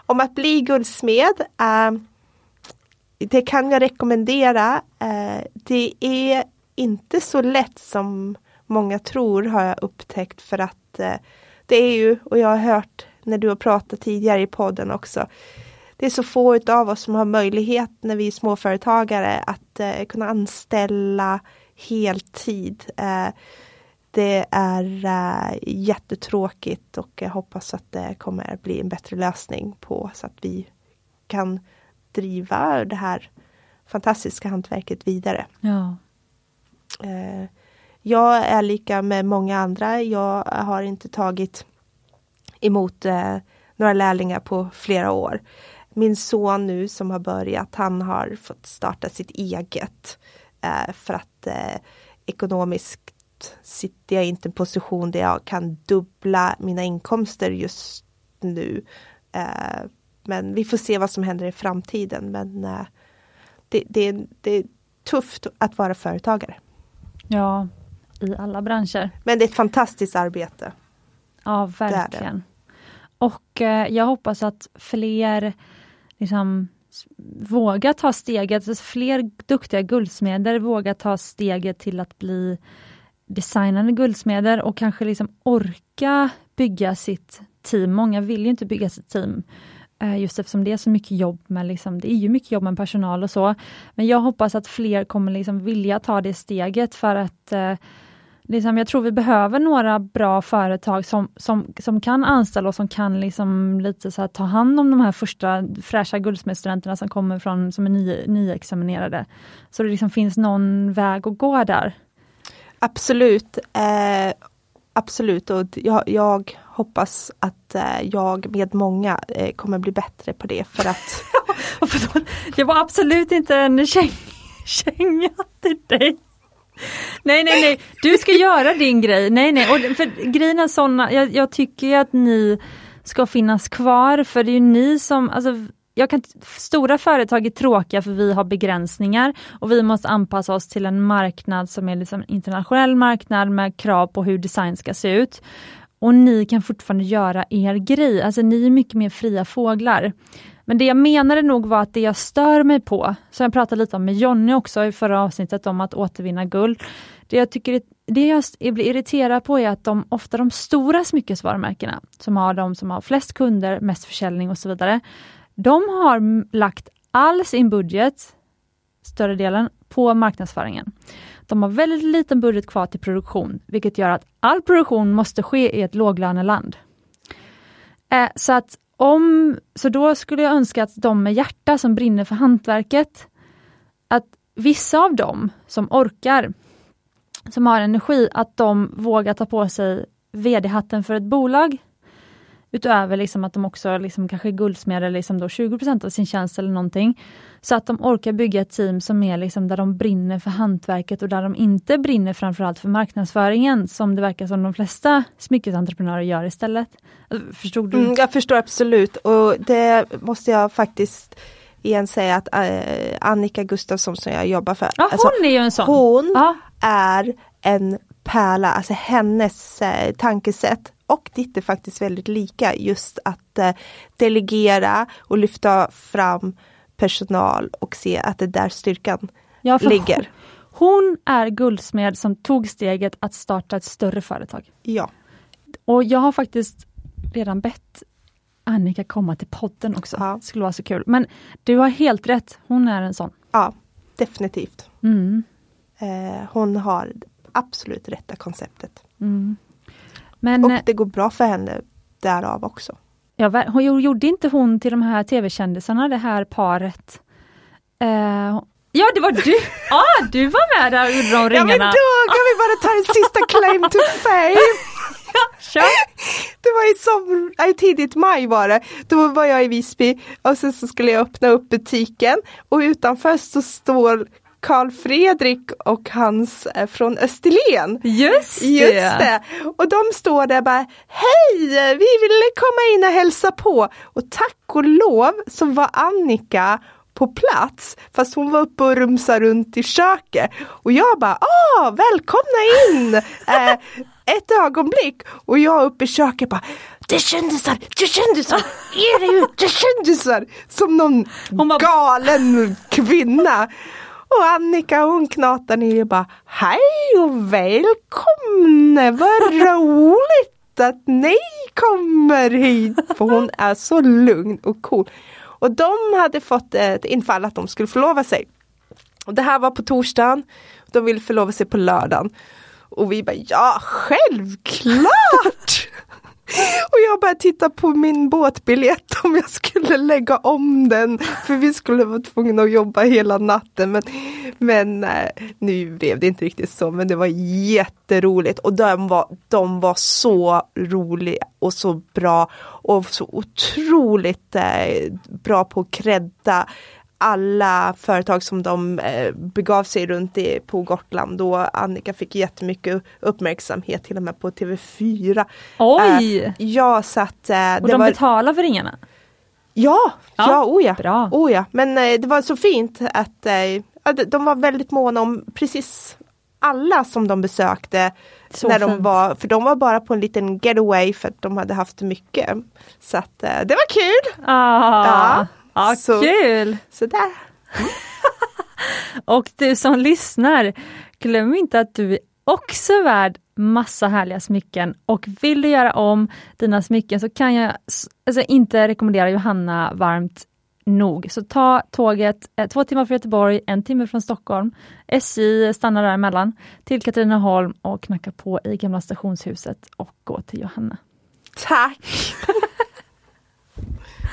Om att bli guldsmed. Det kan jag rekommendera. Det är inte så lätt som många tror har jag upptäckt för att eh, det är ju, och jag har hört när du har pratat tidigare i podden också, det är så få av oss som har möjlighet när vi är småföretagare att eh, kunna anställa heltid. Eh, det är eh, jättetråkigt och jag hoppas att det kommer bli en bättre lösning på så att vi kan driva det här fantastiska hantverket vidare. Ja. Eh, jag är lika med många andra. Jag har inte tagit emot eh, några lärlingar på flera år. Min son nu som har börjat, han har fått starta sitt eget. Eh, för att eh, ekonomiskt sitter jag inte i en position där jag kan dubbla mina inkomster just nu. Eh, men vi får se vad som händer i framtiden. Men eh, det, det, det är tufft att vara företagare. Ja, i alla branscher. Men det är ett fantastiskt arbete. Ja, verkligen. Och eh, jag hoppas att fler liksom, vågar ta steget, alltså fler duktiga guldsmeder vågar ta steget till att bli designande guldsmeder och kanske liksom orka bygga sitt team. Många vill ju inte bygga sitt team Eh, just eftersom det är så mycket jobb med liksom, det är ju mycket jobb med personal och så. Men jag hoppas att fler kommer liksom vilja ta det steget för att eh, liksom, jag tror vi behöver några bra företag som, som, som kan anställa och som kan liksom lite så ta hand om de här första fräscha guldsmedsstudenterna som kommer från som är ny, nyexaminerade. Så det liksom finns någon väg att gå där. Absolut. Eh, absolut och jag, jag hoppas att eh, jag med många eh, kommer bli bättre på det för att [laughs] Det var absolut inte en käng, känga till dig. Nej, nej, nej, du ska göra din grej. Nej, nej, och för grejen är sådana, jag, jag tycker att ni ska finnas kvar för det är ju ni som, alltså jag kan, stora företag är tråkiga för vi har begränsningar och vi måste anpassa oss till en marknad som är liksom internationell marknad med krav på hur design ska se ut. Och ni kan fortfarande göra er grej, alltså ni är mycket mer fria fåglar. Men det jag menade nog var att det jag stör mig på, som jag pratade lite om med Jonny också i förra avsnittet om att återvinna guld. Det jag tycker det jag blir irriterad på är att de, ofta de stora smyckesvarumärkena, som har de som har flest kunder, mest försäljning och så vidare, de har lagt all sin budget, större delen, på marknadsföringen. De har väldigt liten budget kvar till produktion, vilket gör att all produktion måste ske i ett låglöneland. Eh, så att om, så då skulle jag önska att de med hjärta som brinner för hantverket, att vissa av dem som orkar, som har energi, att de vågar ta på sig VD-hatten för ett bolag Utöver liksom att de också liksom kanske guldsmeder liksom då 20% av sin tjänst eller någonting. Så att de orkar bygga ett team som är liksom där de brinner för hantverket och där de inte brinner framförallt för marknadsföringen som det verkar som de flesta smyckesentreprenörer gör istället. Alltså, förstod du? Mm, jag förstår absolut och det måste jag faktiskt igen säga att äh, Annika Gustafsson som jag jobbar för. Ja, alltså, hon är ju en sån. Hon ja. är en pärla, alltså hennes eh, tankesätt och ditt är faktiskt väldigt lika. Just att eh, delegera och lyfta fram personal och se att det är där styrkan ja, ligger. Hon, är guldsmed som tog steget att starta ett större företag. Ja. Och jag har faktiskt redan bett Annika komma till podden också. Ja. Det skulle vara så kul. Men du har helt rätt, hon är en sån. Ja, definitivt. Mm. Eh, hon har absolut rätta konceptet. Mm. Men, och eh, det går bra för henne därav också. Ja, hon gjorde inte hon till de här tv-kändisarna, det här paret? Uh, ja, det var du! [laughs] ah, du var med där och gjorde de ringarna. Ja, men då kan vi bara ta en sista claim to fame. [laughs] ja, [laughs] det var i som, nej, tidigt maj var det. Då var jag i Visby och sen så skulle jag öppna upp butiken och utanför så står Karl Fredrik och hans eh, från Österlen. Just det! Just det. Och de står där bara Hej! Vi ville komma in och hälsa på. Och tack och lov så var Annika på plats fast hon var uppe och rumsade runt i köket. Och jag bara ah, välkomna in! [laughs] eh, ett ögonblick och jag uppe i köket bara det är kändisar, det är kändisar, ge dig ut, det är kändisar! Som någon galen kvinna. Och Annika hon knatar ner och bara Hej och välkomna, vad [laughs] roligt att ni kommer hit! För hon är så lugn och cool. Och de hade fått ett infall att de skulle förlova sig. Och det här var på torsdagen, de ville förlova sig på lördagen. Och vi bara ja, självklart! [laughs] [laughs] Och jag började titta på min båtbiljett om jag skulle lägga om den. För vi skulle vara tvungna att jobba hela natten. Men, men eh, nu blev det inte riktigt så. Men det var jätteroligt. Och de var, de var så roliga och så bra. Och så otroligt eh, bra på att credda alla företag som de eh, begav sig runt i, på Gotland och Annika fick jättemycket uppmärksamhet till och med på TV4. Oj! Eh, ja, så att eh, och de var... betalar för ringarna? Ja, Ja, ja, oh ja. bra. Oh ja. Men eh, det var så fint att eh, de- var väldigt måna om precis alla som de besökte. Så när de var, för de var bara på en liten getaway för att de hade haft mycket. Så att eh, det var kul! Ah, Ja, ja, så- kul! Så där. [laughs] Och du som lyssnar, glöm inte att du är också värd massa härliga smycken och vill du göra om dina smycken så kan jag alltså, inte rekommendera Johanna varmt nog. Så ta tåget eh, två timmar från Göteborg, en timme från Stockholm. SJ stannar däremellan till Katrineholm och knacka på i gamla stationshuset och gå till Johanna. Tack! [laughs]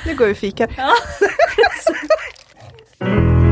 Nu går vi och fikar. Ja. [laughs]